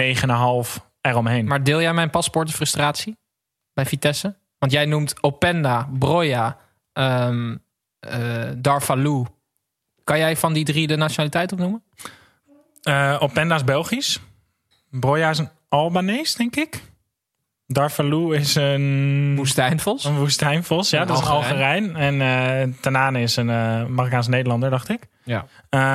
eromheen. Maar deel jij mijn paspoortenfrustratie bij Vitesse? Want jij noemt Openda, Broja, um, uh, Darvalu. Kan jij van die drie de nationaliteit opnoemen? Uh, Openda is Belgisch. Broja is een Albanees, denk ik. Darvalu is een... Woestijnvos. Een woestijnvos, ja. Een dat Algerijn. is een Algerijn. En uh, Tanane is een uh, Marokkaans Nederlander, dacht ik. Ja.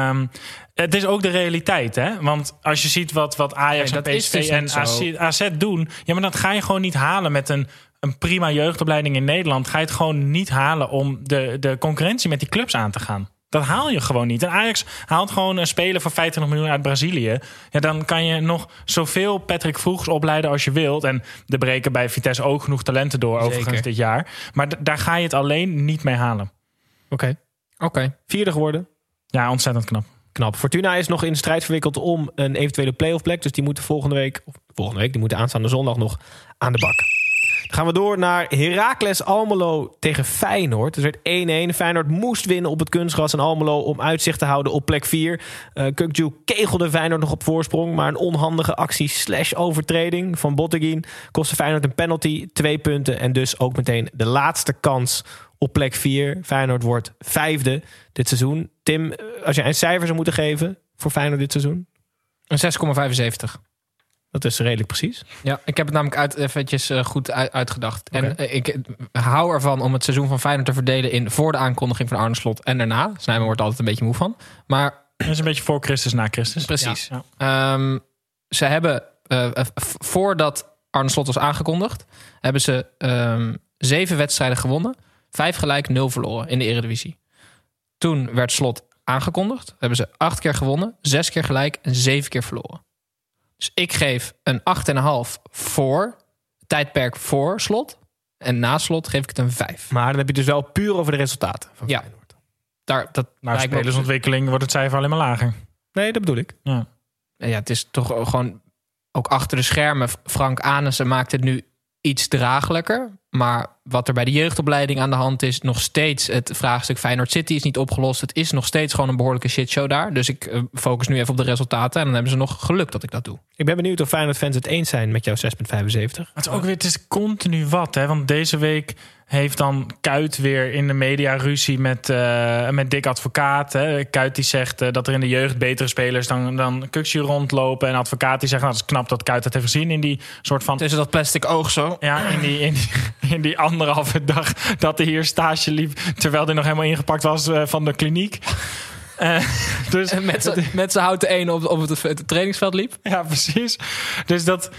Um, het is ook de realiteit, hè? Want als je ziet wat, wat Ajax nee, en PSV dus en AZ, AZ doen... Ja, maar dat ga je gewoon niet halen met een een prima jeugdopleiding in Nederland, ga je het gewoon niet halen om de, de concurrentie met die clubs aan te gaan. Dat haal je gewoon niet. En Ajax haalt gewoon een speler voor 25 miljoen uit Brazilië. Ja, dan kan je nog zoveel Patrick Vroegs opleiden als je wilt. En er breken bij Vitesse ook genoeg talenten door Zeker. overigens dit jaar. Maar daar ga je het alleen niet mee halen. Oké. Okay. Oké. Vierde geworden. Ja, ontzettend knap. Knap. Fortuna is nog in de strijd verwikkeld om een eventuele playoff plek. Dus die moeten volgende week, of volgende week, die moeten aanstaande zondag nog aan de bak gaan we door naar Heracles Almelo tegen Feyenoord. Het werd 1-1. Feyenoord moest winnen op het kunstgras en Almelo om uitzicht te houden op plek 4. Uh, Kukju kegelde Feyenoord nog op voorsprong. Maar een onhandige actie slash overtreding van Botteguin kostte Feyenoord een penalty, twee punten. En dus ook meteen de laatste kans op plek 4. Feyenoord wordt vijfde dit seizoen. Tim, als je een cijfer zou moeten geven voor Feyenoord dit seizoen? Een 6,75. Dat is redelijk precies. Ja, ik heb het namelijk uit, eventjes uh, goed uitgedacht. En uh, ik hou ervan om het seizoen van Feyenoord te verdelen in voor de aankondiging van Arne Slot en daarna. Snijmen wordt altijd een beetje moe van. Maar dat is een beetje voor Christus, na Christus. Precies. Ja. Um, ze hebben uh, voordat Arne Slot was aangekondigd, hebben ze um, zeven wedstrijden gewonnen, vijf gelijk, nul verloren in de Eredivisie. Toen werd Slot aangekondigd, hebben ze acht keer gewonnen, zes keer gelijk en zeven keer verloren. Dus ik geef een 8,5 voor tijdperk voor slot. En na slot geef ik het een 5. Maar dan heb je dus wel puur over de resultaten van ja. Feyenoord. Daar, dat maar spelersontwikkeling wordt het cijfer alleen maar lager. Nee, dat bedoel ik. Ja. ja, het is toch gewoon ook achter de schermen. Frank Anissen maakt het nu iets draaglijker. Maar wat er bij de jeugdopleiding aan de hand is, nog steeds het vraagstuk Feyenoord City is niet opgelost. Het is nog steeds gewoon een behoorlijke shitshow daar. Dus ik uh, focus nu even op de resultaten. En dan hebben ze nog geluk dat ik dat doe. Ik ben benieuwd of Feyenoord fans het eens zijn met jouw 6,75. Het is ook weer, het is continu wat, hè? Want deze week heeft dan Kuit weer in de media ruzie met, uh, met Dick Advocaat. Hè. Kuit die zegt uh, dat er in de jeugd betere spelers dan, dan Kuksje rondlopen. En Advocaat die zegt, nou, dat is knap dat Kuit dat heeft gezien in die soort van... Tussen dat plastic oog zo. Ja, in die, in die, in die anderhalve dag dat hij hier stage liep... terwijl hij nog helemaal ingepakt was uh, van de kliniek. Uh, dus met zijn houten één op, op het, het trainingsveld liep. Ja, precies. Dus dat...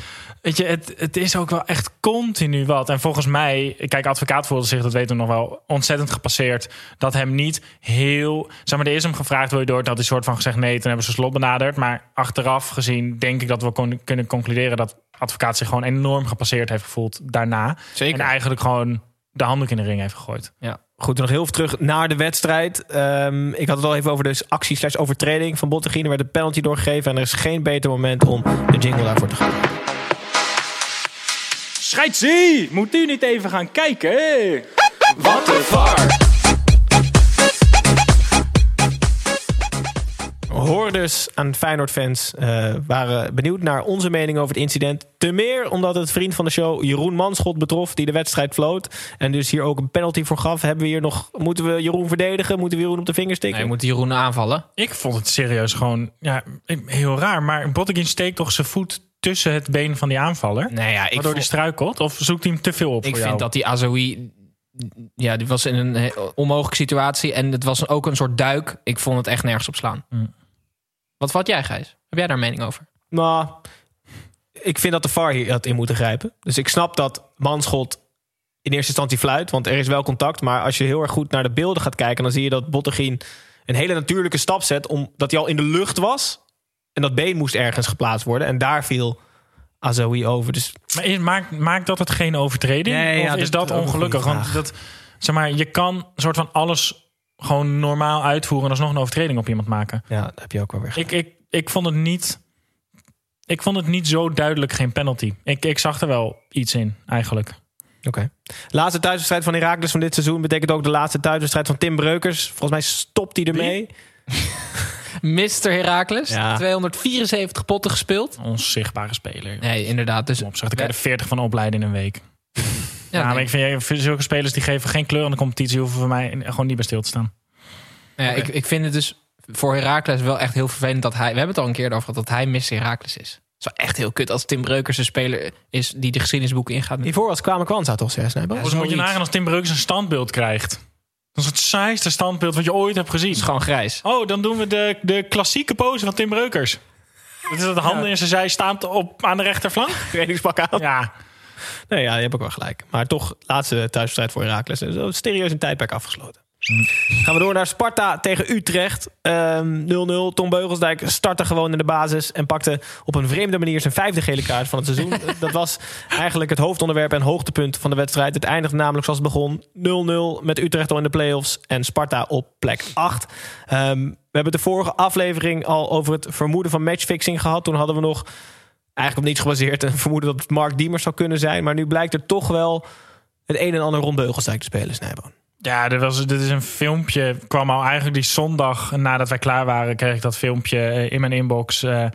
Weet je, het, het is ook wel echt continu wat. En volgens mij, kijk, advocaat voelde zich, dat weten we nog wel, ontzettend gepasseerd. Dat hem niet heel. Zeg maar, er is hem gevraagd: wil je door? Dat hij soort van gezegd nee. Toen hebben ze slot benaderd. Maar achteraf gezien, denk ik dat we kon, kunnen concluderen dat advocaat zich gewoon enorm gepasseerd heeft gevoeld daarna. Zeker. En eigenlijk gewoon de handdoek in de ring heeft gegooid. Ja. Goed, nog heel veel terug naar de wedstrijd. Um, ik had het al even over de actie slash overtreding van Bottegien. Er werd een penalty doorgegeven. En er is geen beter moment om de jingle daarvoor te gaan. Scheidsie, moet u niet even gaan kijken? Wat een var. Hoorders aan Feyenoord-fans uh, waren benieuwd naar onze mening over het incident. Te meer omdat het vriend van de show Jeroen Manschot betrof... die de wedstrijd floot. En dus hier ook een penalty voor gaf. Hebben we hier nog, moeten we Jeroen verdedigen? Moeten we Jeroen op de vingers Nee, tikken? je moet Jeroen aanvallen. Ik vond het serieus gewoon ja, heel raar. Maar Botteguin steekt toch zijn voet tussen het been van die aanvaller? Nee, ja, ik, waardoor hij struikelt? Of zoekt hij hem te veel op ik voor vind jou? dat die Azoui... Ja, die was in een onmogelijke situatie. En het was ook een soort duik. Ik vond het echt nergens op slaan. Mm. Wat valt jij, Gijs? Heb jij daar een mening over? Nou, ik vind dat de VAR hier had in moeten grijpen. Dus ik snap dat Manschot in eerste instantie fluit, want er is wel contact. Maar als je heel erg goed naar de beelden gaat kijken, dan zie je dat Bottegien een hele natuurlijke stap zet, omdat hij al in de lucht was. En dat been moest ergens geplaatst worden. En daar viel Azoui over. Dus Maar is, maakt, maakt dat het geen overtreding? Nee, of ja, is dat dat ongelukkig? Want dat, zeg maar, je kan een soort van alles gewoon normaal uitvoeren... en alsnog een overtreding op iemand maken. ja, daar heb je ook wel weer. Ik, ik, ik vond het niet... Ik vond het niet zo duidelijk geen penalty. Ik, ik zag er wel iets in, eigenlijk. Oké. Laatste thuiswedstrijd van Herakles van dit seizoen betekent ook de laatste thuiswedstrijd van Tim Breukers. Volgens mij stopt hij ermee. <laughs> Mr. Herakles, Ja. 274 potten gespeeld. Onzichtbare speler. Nee, inderdaad. Dus, Kom op, zeg, dan je er 40 van opleiden in een week. <laughs> ja, Ja, maar nee. ik vind, zulke spelers die geven geen kleur aan de competitie... hoeven voor mij gewoon niet bij stil te staan. Ja, ik, ik vind het dus voor Herakles wel echt heel vervelend dat hij... We hebben het al een keer over gehad dat hij Mr. Herakles is. Het is wel echt heel kut als Tim Breukers een speler is die de geschiedenisboeken ingaat. Met... Hiervoor was Kwame Kwanza toch, zeg Snijbo? Ja, Dus moet je nagaan als Tim Breukers een standbeeld krijgt. Dat is het saaiste standbeeld wat je ooit hebt gezien. Het is gewoon grijs. Oh, dan doen we de, de klassieke pose van Tim Breukers. Dat is dat de handen in zijn zij staand op, aan de rechterflank. <laughs> trainingspak aan. Ja, Nee, ja, je hebt ook wel gelijk. Maar toch, laatste thuiswedstrijd voor Herakles. Serieus een tijdperk afgesloten. Gaan we door naar Sparta tegen Utrecht. Ehm, 0-0. Tom Beugelsdijk startte gewoon in de basis... en pakte op een vreemde manier zijn vijfde gele kaart van het seizoen. <laughs> Dat was eigenlijk het hoofdonderwerp en hoogtepunt van de wedstrijd. Het eindigde namelijk zoals het begon. 0-0 met Utrecht al in de play-offs en Sparta op plek 8. Ehm, we hebben de vorige aflevering al over het vermoeden van matchfixing gehad. Toen hadden we nog eigenlijk op niets gebaseerd een vermoeden dat het Mark Diemers zou kunnen zijn. Maar nu blijkt er toch wel het een en ander rond Beugelsdijk te spelen, Snijboon. Ja dit, was, dit is een filmpje. kwam al eigenlijk die zondag nadat wij klaar waren... kreeg ik dat filmpje eh, in mijn inbox... eh,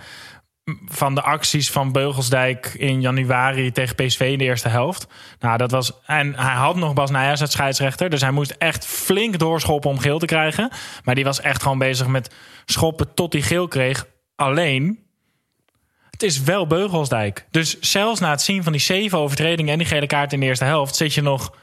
van de acties van Beugelsdijk in januari tegen PSV in de eerste helft. Nou, dat was. En hij had nog Bas Nijers als scheidsrechter. Dus hij moest echt flink doorschoppen om geel te krijgen. Maar die was echt gewoon bezig met schoppen tot hij geel kreeg. Alleen. Het is wel Beugelsdijk. Dus zelfs na het zien van die zeven overtredingen en die gele kaart in de eerste helft, zit je nog.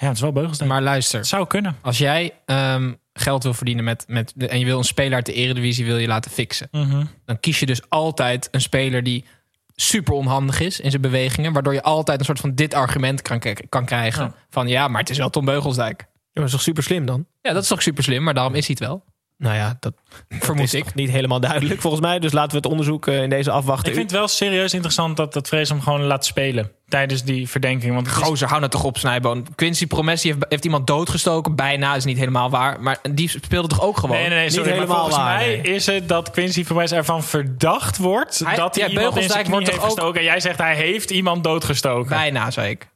Ja, het is wel Beugelsdijk. Maar luister, het zou kunnen. als jij ehm, geld wil verdienen met, met, en je wil een speler uit de eredivisie wil je laten fixen... Mhm. dan kies je dus altijd een speler die super onhandig is in zijn bewegingen... waardoor je altijd een soort van dit argument kan, kan krijgen. Ja. Van ja, maar het is wel Tom Beugelsdijk. Ja, dat is toch super slim dan? Ja, dat is toch super slim, maar daarom is hij het wel. Nou ja, dat Vermoed is ik. niet helemaal duidelijk volgens mij. Dus laten we het onderzoek eh, in deze afwachten. Ik vind het wel serieus interessant dat, dat Vrees hem gewoon laat spelen tijdens die verdenking. Want het is- Gozer, hou nou toch op, Snijboon. Quincy Promessi heeft, heeft iemand doodgestoken. Bijna, is niet helemaal waar. Maar die speelde toch ook gewoon? Nee, nee, nee, Niet sorry, maar helemaal volgens waar, mij nee. is het dat Quincy Verwijs ervan verdacht wordt Hij- dat hij ja, iemand in zijn wordt toch ook- gestoken. En jij zegt hij heeft iemand doodgestoken. Bijna, zei ik.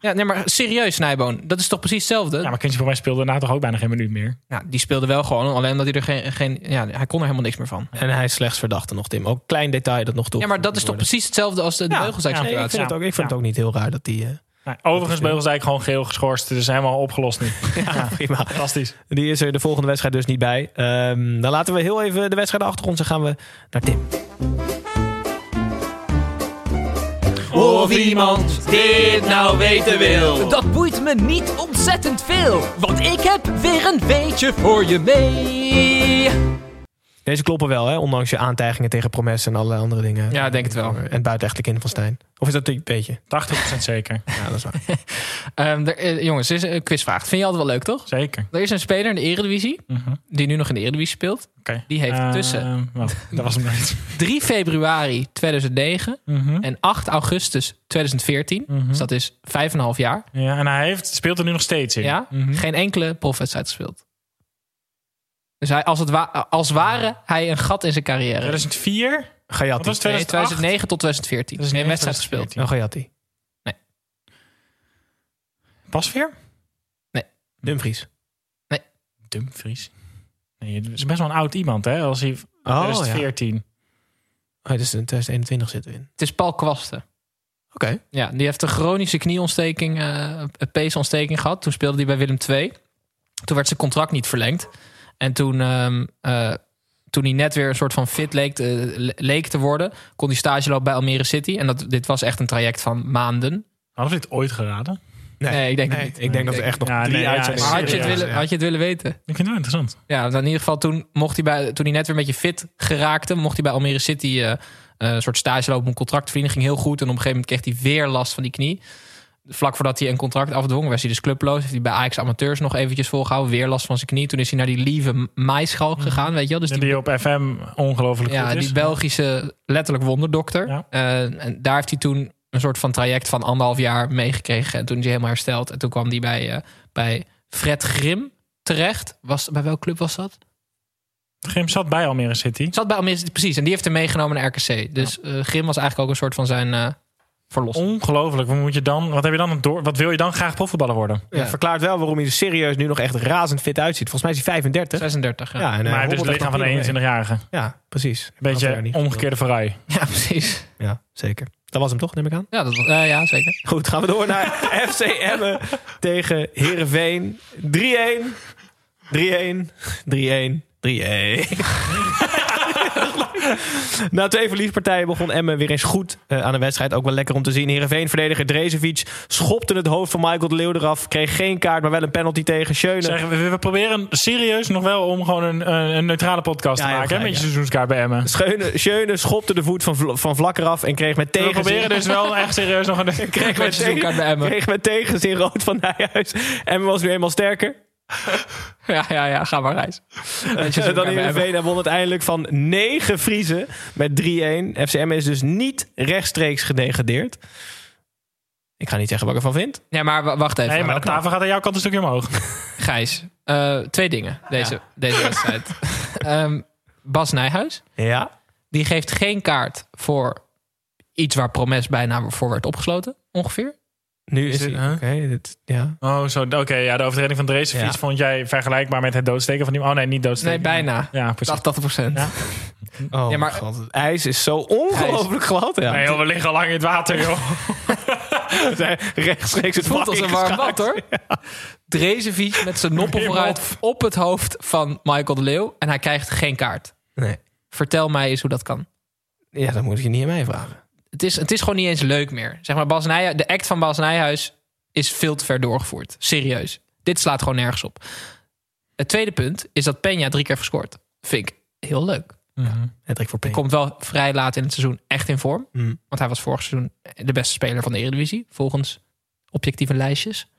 Ja, nee, maar serieus, Snijboon. Dat is toch precies hetzelfde? Ja, maar Quincy Verwijs speelde daarna toch ook bijna geen minuut meer. Ja, die speelde wel gewoon, alleen omdat hij er geen, geen... Ja, hij kon er helemaal niks meer van. En hij is slechts verdachte nog, Tim. Ook een klein detail dat nog toe. Ja, maar dat is toch precies hetzelfde als de Ja, Beugelsdijk Nee, ik situatie? vind, het, ook, ik vind Ja. het ook niet heel raar dat die... eh, Nee, overigens Beugelsdijk gewoon geel geschorst. Dus helemaal opgelost nu. <laughs> ja, prima. Fantastisch. Die is er de volgende wedstrijd dus niet bij. Ehm, dan laten we heel even de wedstrijd achter ons en gaan we naar Tim. Of iemand dit nou weten wil. Dat boeit me niet ontzettend veel, want ik heb weer een weetje voor je mee. Deze kloppen wel, hè? ondanks je aantijgingen tegen Promes en allerlei andere dingen. Ja, ik denk het wel. En buitenechtelijk in van Stijn. Of is dat een beetje? 80% zeker. <laughs> Ja, dat is waar. <laughs> Ehm, er- eh, jongens, is een quizvraag. Vind je altijd wel leuk, toch? Zeker. Er is een speler in de Eredivisie, Mhm. die nu nog in de Eredivisie speelt. Oké. Die heeft Eh, tussen? Dat was hem niet. <laughs> 3 februari 2009 Mhm. en 8 augustus 2014. Mhm. Dus dat is 5,5 jaar. Ja, en hij heeft, speelt er nu nog steeds in. Ja, geen enkele profwedstrijd gespeeld. Dus hij, als, het wa- als ware hij een gat in zijn carrière. 2004? Wat Gayati. was Nee, 2008? 2009 tot 2014. Geen 2009, wedstrijd gespeeld. 2014. Oh, Gayati. Pasveer? Dumfries. Dumfries. Nee, het is best wel een oud iemand, hè? Als hij Oh, 2014. Oh, dus in 2021 zitten we in. Het is Paul Kwasten. Oké. Ja, die heeft een chronische knieontsteking, eh een peesontsteking gehad. Toen speelde hij bij Willem II. Toen werd zijn contract niet verlengd. En toen, ehm, eh, toen hij net weer een soort van fit leek, te- le- leek te worden, kon hij stage lopen bij Almere City. En dat, dit was echt een traject van maanden. Hadden we dit ooit geraden? Nee, ik denk nee, niet. Ik denk dat er echt nog Ja, drie nee, uitzendingen had je, het willen, ja. had je het willen weten? Ik vind het wel interessant. Ja, want in ieder geval toen mocht hij bij, toen hij net weer een beetje fit geraakte, mocht hij bij Almere City eh, eh, een soort stage lopen om een contract te verdienen. Ging heel goed. En op een gegeven moment kreeg hij weer last van die knie. Vlak voordat hij een contract afdwong, was hij dus clubloos. Heeft hij bij Ajax Amateurs nog eventjes volgehouden. Weer last van zijn knie. Toen is hij naar die lieve Maaischalk gegaan, weet je wel. Dus En die, die op FM ongelooflijk ja, goed is. die Belgische letterlijk wonderdokter. Ja. Eh, en daar heeft hij toen een soort van traject van anderhalf jaar meegekregen. En toen is hij helemaal hersteld. En toen kwam hij bij, eh, bij Fred Grim terecht. Was, bij welke club was dat? Grim zat bij Almere City. Zat bij Almere City, precies. En die heeft hem meegenomen naar RKC. Dus eh, Grim was eigenlijk ook een soort van zijn verlossing. Ongelooflijk. Wat, moet je dan, wat, heb je dan door, wat wil je dan graag profvoetballer worden? Ja, verklaart wel waarom hij er serieus nu nog echt razend fit uitziet. Volgens mij is hij 35. 36, ja. Ja, en, eh, maar hij heeft dus het lichaam van een prima 21-jarige. mee. Ja, precies. Een beetje omgekeerde verrij. Ja, precies. Ja, zeker. Dat was hem toch, neem ik aan? Ja, dat was, eh, ja zeker. Goed, gaan we door naar <laughs> FC Emmen tegen Heerenveen. 3-1. 3-1. 3-1. 3-1. <laughs> Na twee verliespartijen begon Emmen weer eens goed eh, aan de wedstrijd. Ook wel lekker om te zien. Heerenveen-verdediger Drezevic schopte het hoofd van Michael de Leeuw eraf. Kreeg geen kaart, maar wel een penalty tegen Schöne. Zeg, we, we proberen serieus nog wel om gewoon een, een, een neutrale podcast Ja, te maken. met je seizoenskaart bij Emmen. Schöne, Schöne schopte de voet van, Vl- van Vlakker af en kreeg met We tegenzin... proberen dus wel echt serieus nog een... <laughs> kreeg met, met seizoenkaart bij <laughs> Emmen. kreeg met tegenzin rood van Nijhuis. Emmen was nu eenmaal sterker. <laughs> Ja, ja, ja, ga maar reis. En dan Heerenveen en won uiteindelijk van 9 Vriezen met 3-1. FCM is dus niet rechtstreeks gedegradeerd. Ik ga niet zeggen wat ik ervan vind. Ja, maar wacht even. Nee, maar de tafel gaat aan jouw kant een stukje omhoog. <laughs> Gijs, eh, twee dingen deze, deze wedstrijd. <laughs> Ehm, Bas Nijhuis, Ja. die geeft geen kaart voor iets waar Promes bijna voor werd opgesloten, ongeveer. Nu is, Is het... huh? Oké, ja. Oh, zo. Oké, ja, de overtreding van Dreesfiets Ja. vond jij vergelijkbaar met het doodsteken van die... Oh nee, niet doodsteken. Nee, bijna. Ja, precies. 80 procent. Ja. Oh, Ja, maar- God, het ijs is zo ongelooflijk glad. Ja. Nee, joh, we liggen al lang in het water, joh. <laughs> We zijn rechtstreeks het Het voelt als een warm bad hoor. <laughs> Drezevic met zijn noppen vooruit op het hoofd van Michael de Leeuw. En hij krijgt geen kaart. Nee. Vertel mij eens hoe dat kan. Ja, dat moet je niet aan mij vragen. Het is, het is gewoon niet eens leuk meer. Zeg maar, Bas Nijhuis, de act van Bas Nijhuis is veel te ver doorgevoerd. Serieus. Dit slaat gewoon nergens op. Het tweede punt is dat Peña drie keer gescoord. Vind ik heel leuk. Hendrik voor P. Hij komt wel vrij laat in het seizoen echt in vorm. Mm. Want hij was vorig seizoen de beste speler van de Eredivisie. Volgens objectieve lijstjes.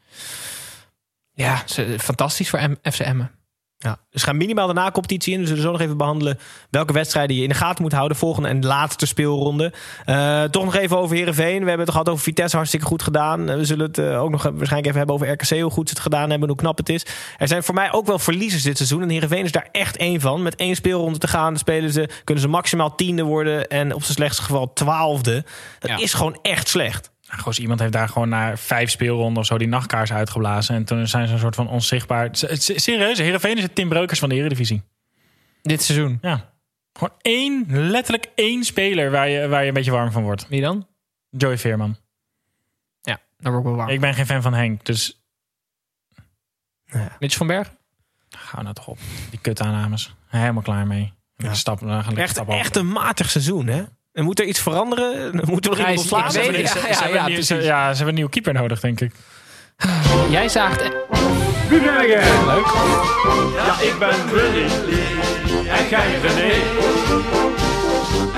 Ja, fantastisch voor M FC Emmen. Ja. Dus gaan minimaal de na-competitie in. We zullen zo nog even behandelen welke wedstrijden je in de gaten moet houden. Volgende en laatste speelronde. Eh, toch nog even over Heerenveen. We hebben het gehad over Vitesse, hartstikke goed gedaan. We zullen het eh, ook nog waarschijnlijk even hebben over RKC, hoe goed ze het gedaan hebben en hoe knap het is. Er zijn voor mij ook wel verliezers dit seizoen. En Heerenveen is daar echt één van. Met één speelronde te gaan spelen ze, kunnen ze maximaal tiende worden. En op zijn slechtste geval twaalfde. Dat Ja. is gewoon echt slecht. Nou, goos, iemand heeft daar gewoon na vijf speelronden of zo die nachtkaars uitgeblazen. En toen zijn ze een soort van onzichtbaar. Serieus, Heerenveen is het Tim Breukers van de Eredivisie. Dit seizoen. Ja. Gewoon één, letterlijk één speler waar je, waar je een beetje warm van wordt. Wie dan? Joey Veerman. Ja, daar word ik wel warm. Ik ben geen fan van Henk, dus Mitch van Berg? ga nou toch op. Die kutaannames. Helemaal klaar mee. Ja. Stap, gaan Echt, stap echt een matig seizoen, hè? En moet er iets veranderen? <laughs> Moeten we nog iemand weet- Ze, ja, ze ja, hebben nieuw- ze- precies. ja, ze hebben een nieuwe keeper nodig, denk ik. <sighs> Jij zaagt... Wie ben jij? Leuk. Ja, ik ben Willy. En jij René.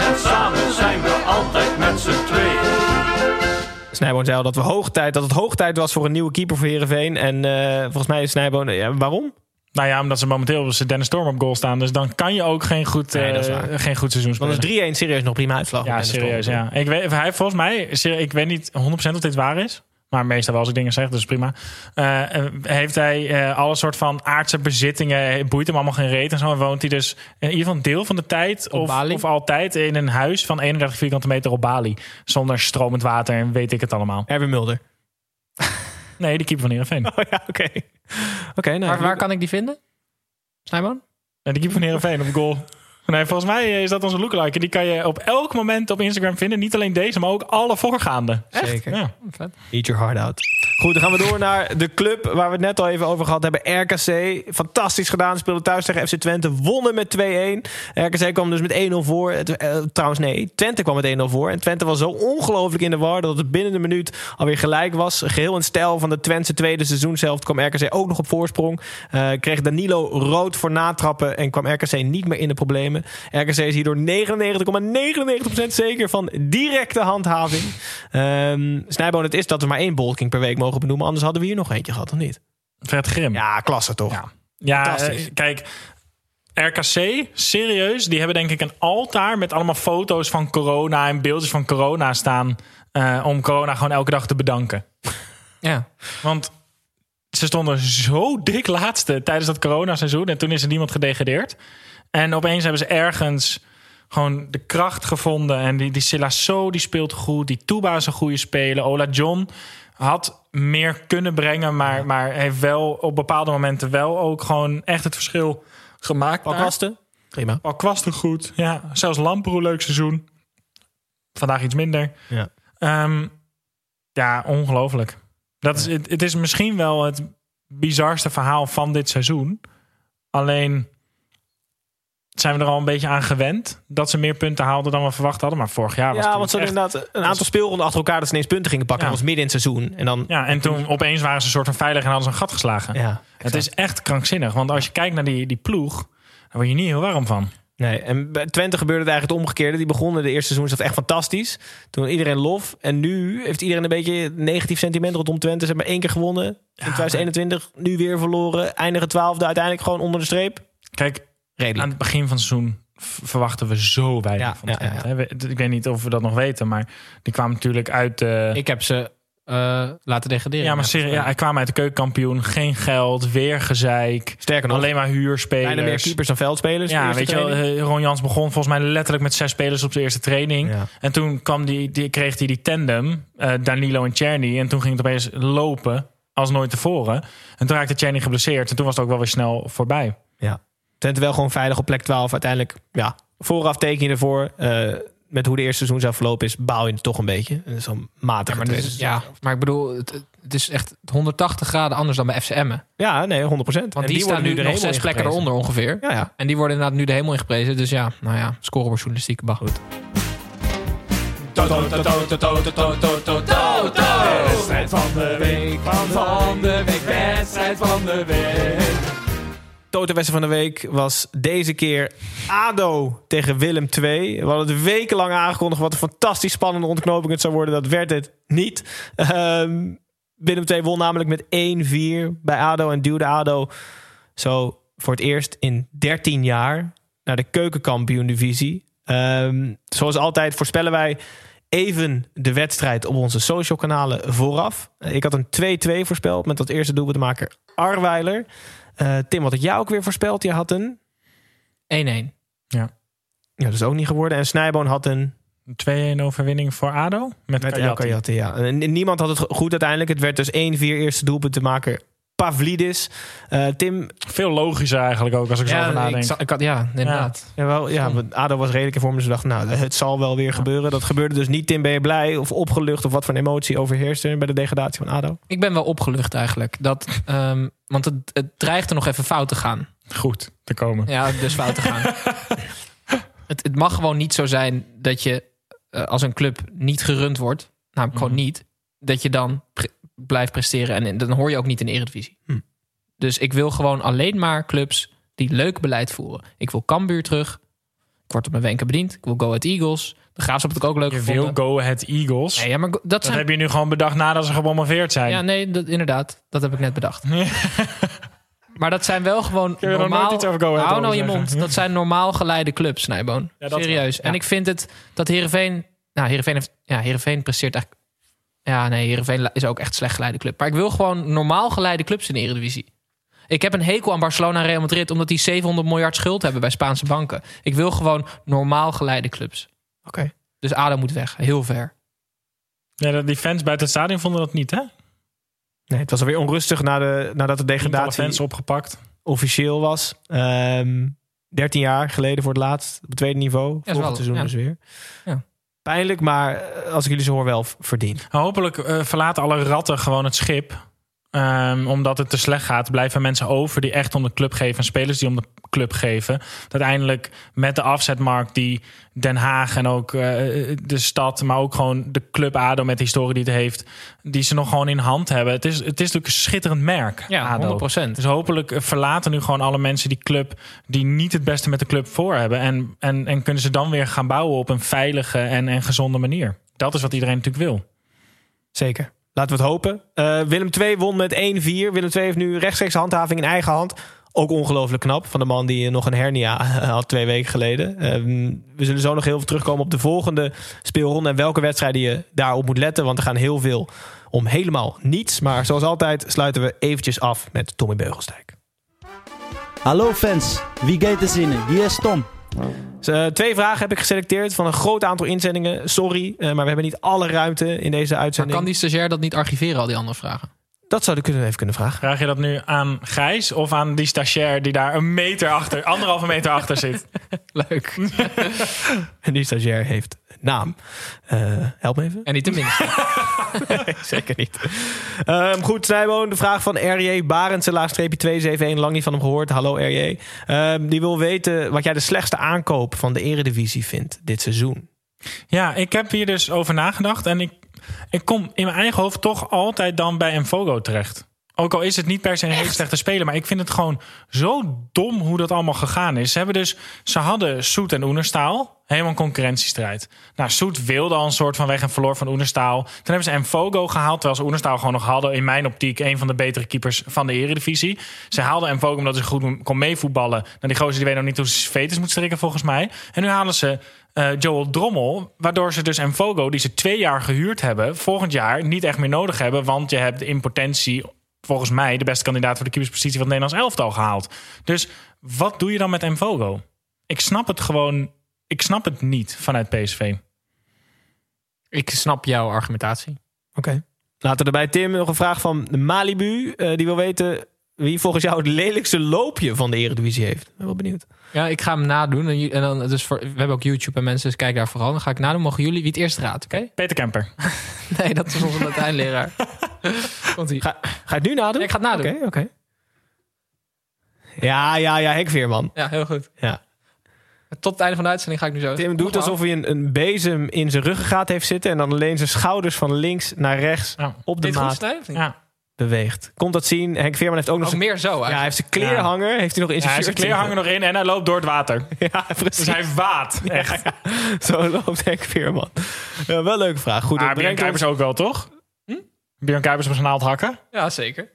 En samen zijn we altijd met z'n tweeën. Snijboon zei al dat, we hoog tijd, dat het hoog tijd was voor een nieuwe keeper voor Heerenveen. En eh, volgens mij is Snijboon... Ja, waarom? Nou ja, omdat ze momenteel op Dennis Storm op goal staan. Dus dan kan je ook geen goed, Nee, eh, geen goed seizoen Dan spelen. is 3-1 serieus nog prima uitslag. Ja, serieus. Storm. Ja. Ik weet, hij volgens mij, ik weet niet 100% of dit waar is. Maar meestal wel als ik dingen zeg, dus prima. Eh, eh, heeft hij alle soort van aardse bezittingen, boeit hem allemaal geen reet en zo. En woont hij dus in ieder geval een deel van de tijd Op of, of altijd in een huis van 31 vierkante meter op Bali. Zonder stromend water en weet ik het allemaal. Erwin Mulder. Nee, die keeper van Heerenveen. Oh ja, oké. Oké, nou, Waar, waar kan ik die vinden? Snijboon? Nee, die keeper van Heerenveen op goal. Nee, volgens mij is dat onze lookalike. En die kan je op elk moment op Instagram vinden. Niet alleen deze, maar ook alle voorgaande. Echt? Zeker. Ja. Eat your heart out. Goed, dan gaan we door naar de club waar we het net al even over gehad hebben. RKC. Fantastisch gedaan. Speelde thuis tegen FC Twente. Wonnen met 2-1. RKC kwam dus met 1-0 voor. Eh, trouwens, nee. Twente kwam met 1-0 voor. En Twente was zo ongelooflijk in de war dat het binnen de minuut alweer gelijk was. Geheel in stijl van de Twentse tweede seizoenshelft kwam RKC ook nog op voorsprong. Eh, kreeg Danilo rood voor natrappen en kwam RKC niet meer in de problemen. RKC is hierdoor 99,99% zeker van directe handhaving. Ehm Snijboon, het is dat we maar één bolking per week mogen benoemen. Anders hadden we hier nog eentje gehad, of niet? Fred Grim. Ja, klasse toch? Ja, ja eh, kijk. RKC, serieus, die hebben denk ik een altaar met allemaal foto's van corona en beeldjes van corona staan. eh, om corona gewoon elke dag te bedanken. <laughs> Ja. Want ze stonden zo dik laatste tijdens dat coronaseizoen. En toen is er niemand gedegradeerd. En opeens hebben ze ergens gewoon de kracht gevonden. En die, die Silasso die speelt goed. Die Tuba is een goede speler. Ola John had meer kunnen brengen. Maar, maar heeft wel op bepaalde momenten wel ook gewoon echt het verschil gemaakt. Daar. Kwasten? Prima. Paul Kwasten goed. Ja, zelfs Lamproe leuk seizoen. Vandaag iets minder. Ja. Ehm, ja, ongelooflijk. Dat is, het, het is misschien wel het bizarste verhaal van dit seizoen. Alleen zijn we er al een beetje aan gewend dat ze meer punten haalden dan we verwacht hadden. Maar vorig jaar was Ja, het want ze echt- inderdaad een aantal speelronden achter elkaar dat ze ineens punten gingen pakken. Ja. Dat was midden in het seizoen. En dan, Ja, en toen opeens waren ze een soort van veilig en hadden ze een gat geslagen. ja, het is echt krankzinnig. Want als je kijkt naar die, die ploeg, daar word je niet heel warm van. Nee, en bij Twente gebeurde het eigenlijk het omgekeerde. Die begonnen de eerste seizoen echt fantastisch. Toen iedereen lof. En nu heeft iedereen een beetje negatief sentiment rondom Twente. Ze hebben één keer gewonnen. In 2021 nu weer verloren. Eindigen twaalfde. Uiteindelijk gewoon onder de streep. Kijk, Redelijk. aan het begin van het seizoen verwachten we zo weinig Ja, van Twente. ja. Ik weet niet of we dat nog weten, maar die kwamen natuurlijk uit de... Ik heb ze eh, laten degraderen. ja, maar serieus, ja, hij kwam uit de keukenkampioen. Geen geld, weer gezeik. Sterker nog, Alleen maar huurspelers. bijna meer keepers dan veldspelers. Ja, weet je wel, eh, Ron Jans begon volgens mij letterlijk met zes spelers op zijn eerste training. Ja. En toen kwam die, die, kreeg hij die tandem, eh, Danilo en Czerny. En toen ging het opeens lopen als nooit tevoren. En toen raakte Czerny geblesseerd. En toen was het ook wel weer snel voorbij. Ja. Twente wel gewoon veilig op plek 12. Uiteindelijk, ja, vooraf teken je ervoor. Eh, met hoe de eerste seizoen zou verlopen is, baal je het toch een beetje. En Zo'n matige Ja, maar, dus, ja, maar ik bedoel, het, het is echt 180 graden anders dan bij FCM. Ja, nee, 100 procent. Want die, staan nu nog zes plekken eronder ongeveer. Ja, ja. En die worden inderdaad nu de hemel ingeprezen. Dus ja, nou ja, scorebordjournalistiek, bah goed. Wedstrijd van de week, van de week, wedstrijd van de week. Toto-wedstrijd van de week was deze keer ADO tegen Willem II. We hadden het wekenlang aangekondigd wat een fantastisch spannende ontknoping het zou worden. Dat werd het niet. Ehm, Willem II won namelijk met 1-4 bij ADO en duwde ADO zo voor het eerst in 13 jaar naar de keukenkampioen-divisie. Ehm, zoals altijd voorspellen wij even de wedstrijd op onze social kanalen vooraf. Ik had een 2-2 voorspeld met dat eerste doelpuntmaker Arweiler. Eh, Tim, wat had jij ook weer voorspeld? Je had een... 1-1. Ja, dat is ook niet geworden. En Snijboon had een... 2-1 overwinning voor ADO. Met, Met Kajati. Ja. En niemand had het go- goed uiteindelijk. Het werd dus 1-4 eerste doelpuntenmaker Pavlidis. Eh, Tim... Veel logischer eigenlijk ook, als ik zo over Ja, nadenk. ik, ik had, ja, inderdaad. Jawel, ja, want ADO was redelijk in vorm. Dus we dachten, nou, het zal wel weer gebeuren. Dat gebeurde dus niet. Tim, ben je blij of opgelucht? Of wat voor een emotie overheerst er bij de degradatie van ADO? Ik ben wel opgelucht eigenlijk. Dat, ehm, want het, het dreigt er nog even fout te gaan. Goed te komen. Ja, dus fout te gaan. <laughs> het, het mag gewoon niet zo zijn dat je eh, als een club niet gerund wordt, namelijk gewoon niet, dat je dan blijft presteren. En dan hoor je ook niet in de Eredivisie. Hm. Dus ik wil gewoon alleen maar clubs die leuk beleid voeren. Ik wil Cambuur terug. Ik word op mijn wenken bediend. Ik wil Go Ahead Eagles. De Graafschap heb ik ook leuk Je gevonden. wil Go Ahead Eagles. Nee, ja, maar dat Dat zijn... heb je nu gewoon bedacht nadat ze gepromoveerd zijn. Ja, nee, dat, inderdaad. Dat heb ik net bedacht. <laughs> Maar dat zijn wel gewoon normaal... nooit iets over Go Ahead Hou nou je mond. Dat zijn normaal geleide clubs, Snijboon. Ja, Serieus. wel, ja. En ik vind het dat Heerenveen... Nou, Heerenveen, heeft, ja, Heerenveen presteert eigenlijk... Ja, nee, Heerenveen is ook echt slecht geleide club. Maar ik wil gewoon normaal geleide clubs in de Eredivisie. Ik heb een hekel aan Barcelona en Real Madrid... omdat die 700 miljard schuld hebben bij Spaanse banken. Ik wil gewoon normaal geleide clubs. Oké. Dus ADO moet weg. Heel ver. Ja, die fans buiten het stadion vonden dat niet, hè? Nee, het was alweer onrustig na de, nadat de degradatie fans opgepakt. officieel was. Ehm, 13 jaar geleden voor het laatst. Op het tweede niveau. Volgend seizoen ja. dus weer. Ja. Pijnlijk, maar eh, als ik jullie zo hoor wel verdiend. Hopelijk eh, verlaten alle ratten gewoon het schip. Ehm, omdat het te slecht gaat, blijven mensen over die echt om de club geven. En spelers die om de club geven. Dat uiteindelijk met de afzetmarkt die Den Haag en ook eh, de stad, maar ook gewoon de club ADO met de historie die het heeft, die ze nog gewoon in hand hebben. Het is, het is natuurlijk een schitterend merk. Ja, ADO. 100%. Dus hopelijk verlaten nu gewoon alle mensen die club die niet het beste met de club voor hebben. En, en, en kunnen ze dan weer gaan bouwen op een veilige en, en gezonde manier. Dat is wat iedereen natuurlijk wil. Zeker. Laten we het hopen. Eh, Willem II won met 1-4. Willem II heeft nu rechtstreeks handhaving in eigen hand. Ook ongelooflijk knap van de man die nog een hernia <laughs> had twee weken geleden. Ehm, we zullen zo nog heel veel terugkomen op de volgende speelronde. En welke wedstrijden je daarop moet letten. Want er gaan heel veel om helemaal niets. Maar zoals altijd sluiten we eventjes af met Tommy Beugelsdijk. Hallo fans, wie gaat er zinnen? Hier is Tom. Dus, eh, twee vragen heb ik geselecteerd van een groot aantal inzendingen. Sorry, eh, maar we hebben niet alle ruimte in deze Maar uitzending. kan die stagiair dat niet archiveren, al die andere vragen? Dat zou ik kunnen even kunnen vragen. Vraag je dat nu aan Gijs of aan die stagiair die daar een meter achter, anderhalve meter achter zit? <laughs> Leuk. <laughs> En die stagiair heeft naam. Eh, help me even. En niet tenminste. <laughs> Nee, zeker niet. Ehm, goed, Snijboon. De vraag van RJ Barendse, laagstreepje 271. Lang niet van hem gehoord. Hallo RJ. Ehm, die wil weten wat jij de slechtste aankoop van de eredivisie vindt dit seizoen. Ja, ik heb hier dus over nagedacht en ik, ik kom in mijn eigen hoofd toch altijd dan bij Enfogo terecht. Ook al is het niet per se een hele slechte speler, maar ik vind het gewoon zo dom hoe dat allemaal gegaan is. Ze hebben dus, ze hadden Soet en Oenerstaal, helemaal een concurrentiestrijd. Nou, Soet wilde al een soort van weg en verloor van Oenerstaal. Toen hebben ze Enfogo gehaald, terwijl ze Oenerstaal gewoon nog hadden. In mijn optiek een van de betere keepers van de eredivisie. Ze haalden Enfogo omdat ze goed kon meevoetballen. Nou, die gozer die weet nog niet hoe ze veters moet strikken volgens mij. En nu halen ze eh, Joel Drommel. Waardoor ze dus Enfogo, die ze twee jaar gehuurd hebben, volgend jaar niet echt meer nodig hebben. Want je hebt in potentie, volgens mij, de beste kandidaat voor de keeperspositie van het Nederlands elftal gehaald. Dus wat doe je dan met Enfogo? Ik snap het gewoon. Ik snap het niet vanuit PSV. Ik snap jouw argumentatie. Oké. Laten we erbij Tim nog een vraag van Malibu. Eh, die wil weten wie volgens jou het lelijkste loopje van de eredivisie heeft. Ik ben wel benieuwd. Ja, ik ga hem nadoen. En, dan, dus voor, we hebben ook YouTube en mensen, dus kijk daar vooral. Dan ga ik nadoen. Mogen jullie wie het eerst raadt, oké? Peter Kemper. <laughs> Nee, dat is onze Latijnleraar. <laughs> <laughs> Ga, ga je het nu nadoen? Nee, ik ga het nadoen. Oké, oké. Ja, ja, ja, Henk Veerman. Ja, heel goed. Ja. Tot het einde van de uitzending ga ik nu zo. Tim doet alsof hij een, een bezem in zijn ruggengraat heeft zitten... en dan alleen zijn schouders van links naar rechts op de Dit goed maat? Ja. beweegt. Komt dat zien? Henk Veerman heeft ook nog Ook zijn... meer zo Ja, hij eigenlijk. heeft zijn kleerhanger heeft hij nog in Ja, zijn hij heeft zijn kleerhanger nog in en hij loopt door het water. <laughs> Ja, precies. Dus hij vaat. Echt. Zo loopt Henk Veerman. Ja, wel een leuke vraag. Goed, Maar Kuipers ons... ook wel, toch? Björn Kuipers op zijn naald hakken. Ja, zeker.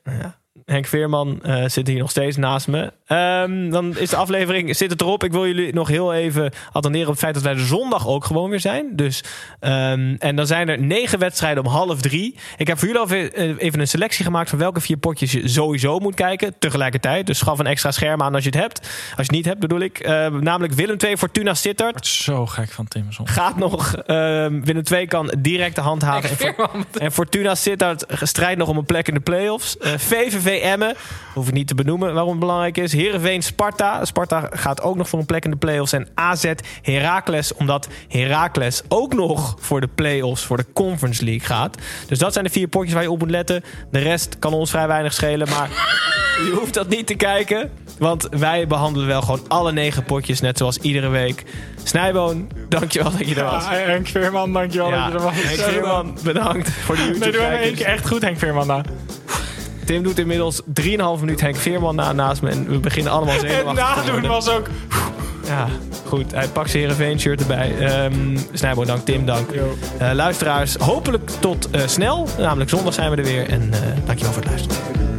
Henk Veerman eh, zit hier nog steeds naast me. Ehm, dan is de aflevering, zit het erop. Ik wil jullie nog heel even attenderen op het feit dat wij de zondag ook gewoon weer zijn. Dus, ehm, en dan zijn er negen wedstrijden om half drie. Ik heb voor jullie al even, een selectie gemaakt van welke vier potjes je sowieso moet kijken. Tegelijkertijd. Dus schaf een extra scherm aan als je het hebt. Als je het niet hebt bedoel ik. Eh, namelijk Willem 2 Fortuna Sittard. Wordt zo gek van Tim soms. Gaat nog. ehm Willem 2 kan direct de hand haven. En, en Fortuna Sittard strijdt nog om een plek in de play-offs. Eh, Emmen. Hoef ik niet te benoemen waarom het belangrijk is. Heerenveen Sparta. Sparta gaat ook nog voor een plek in de play-offs. En AZ Heracles. Omdat Heracles ook nog voor de play-offs voor de Conference League gaat. Dus dat zijn de vier potjes waar je op moet letten. De rest kan ons vrij weinig schelen. Maar je hoeft dat niet te kijken. Want wij behandelen wel gewoon alle negen potjes. Net zoals iedere week. Snijboon, dankjewel dat je er was. Ja, Henk Veerman, dankjewel Ja, dat je er was. Henk Veerman, bedankt voor de YouTube Nee, doe hem één keer echt goed, Henk Veerman. Nou. Tim doet inmiddels 3,5 minuut Henk Veerman na naast me. En we beginnen allemaal Het zenuwachtig te nadoen was ook... Ja, goed. Hij pakt zijn Heerenveen shirt erbij. Ehm Snijboon, dank. Tim, dank. Eh, luisteraars, hopelijk tot eh, snel. Namelijk zondag zijn we er weer. En eh dankjewel voor het luisteren.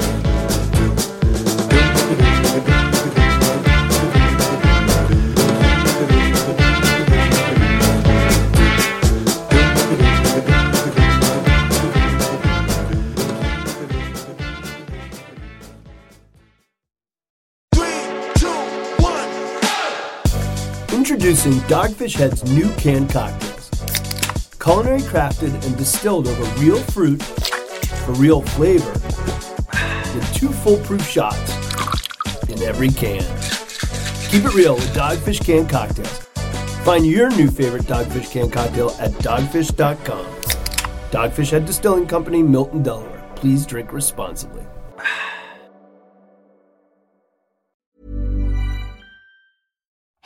Introducing Dogfish Head's new canned cocktails. Culinary crafted and distilled over real fruit for real flavor. With two foolproof shots in every can. Keep it real with Dogfish Canned Cocktails. Find your new favorite Dogfish Canned Cocktail at dogfish.com. Dogfish Head Distilling Company, Milton, Delaware. Please drink responsibly.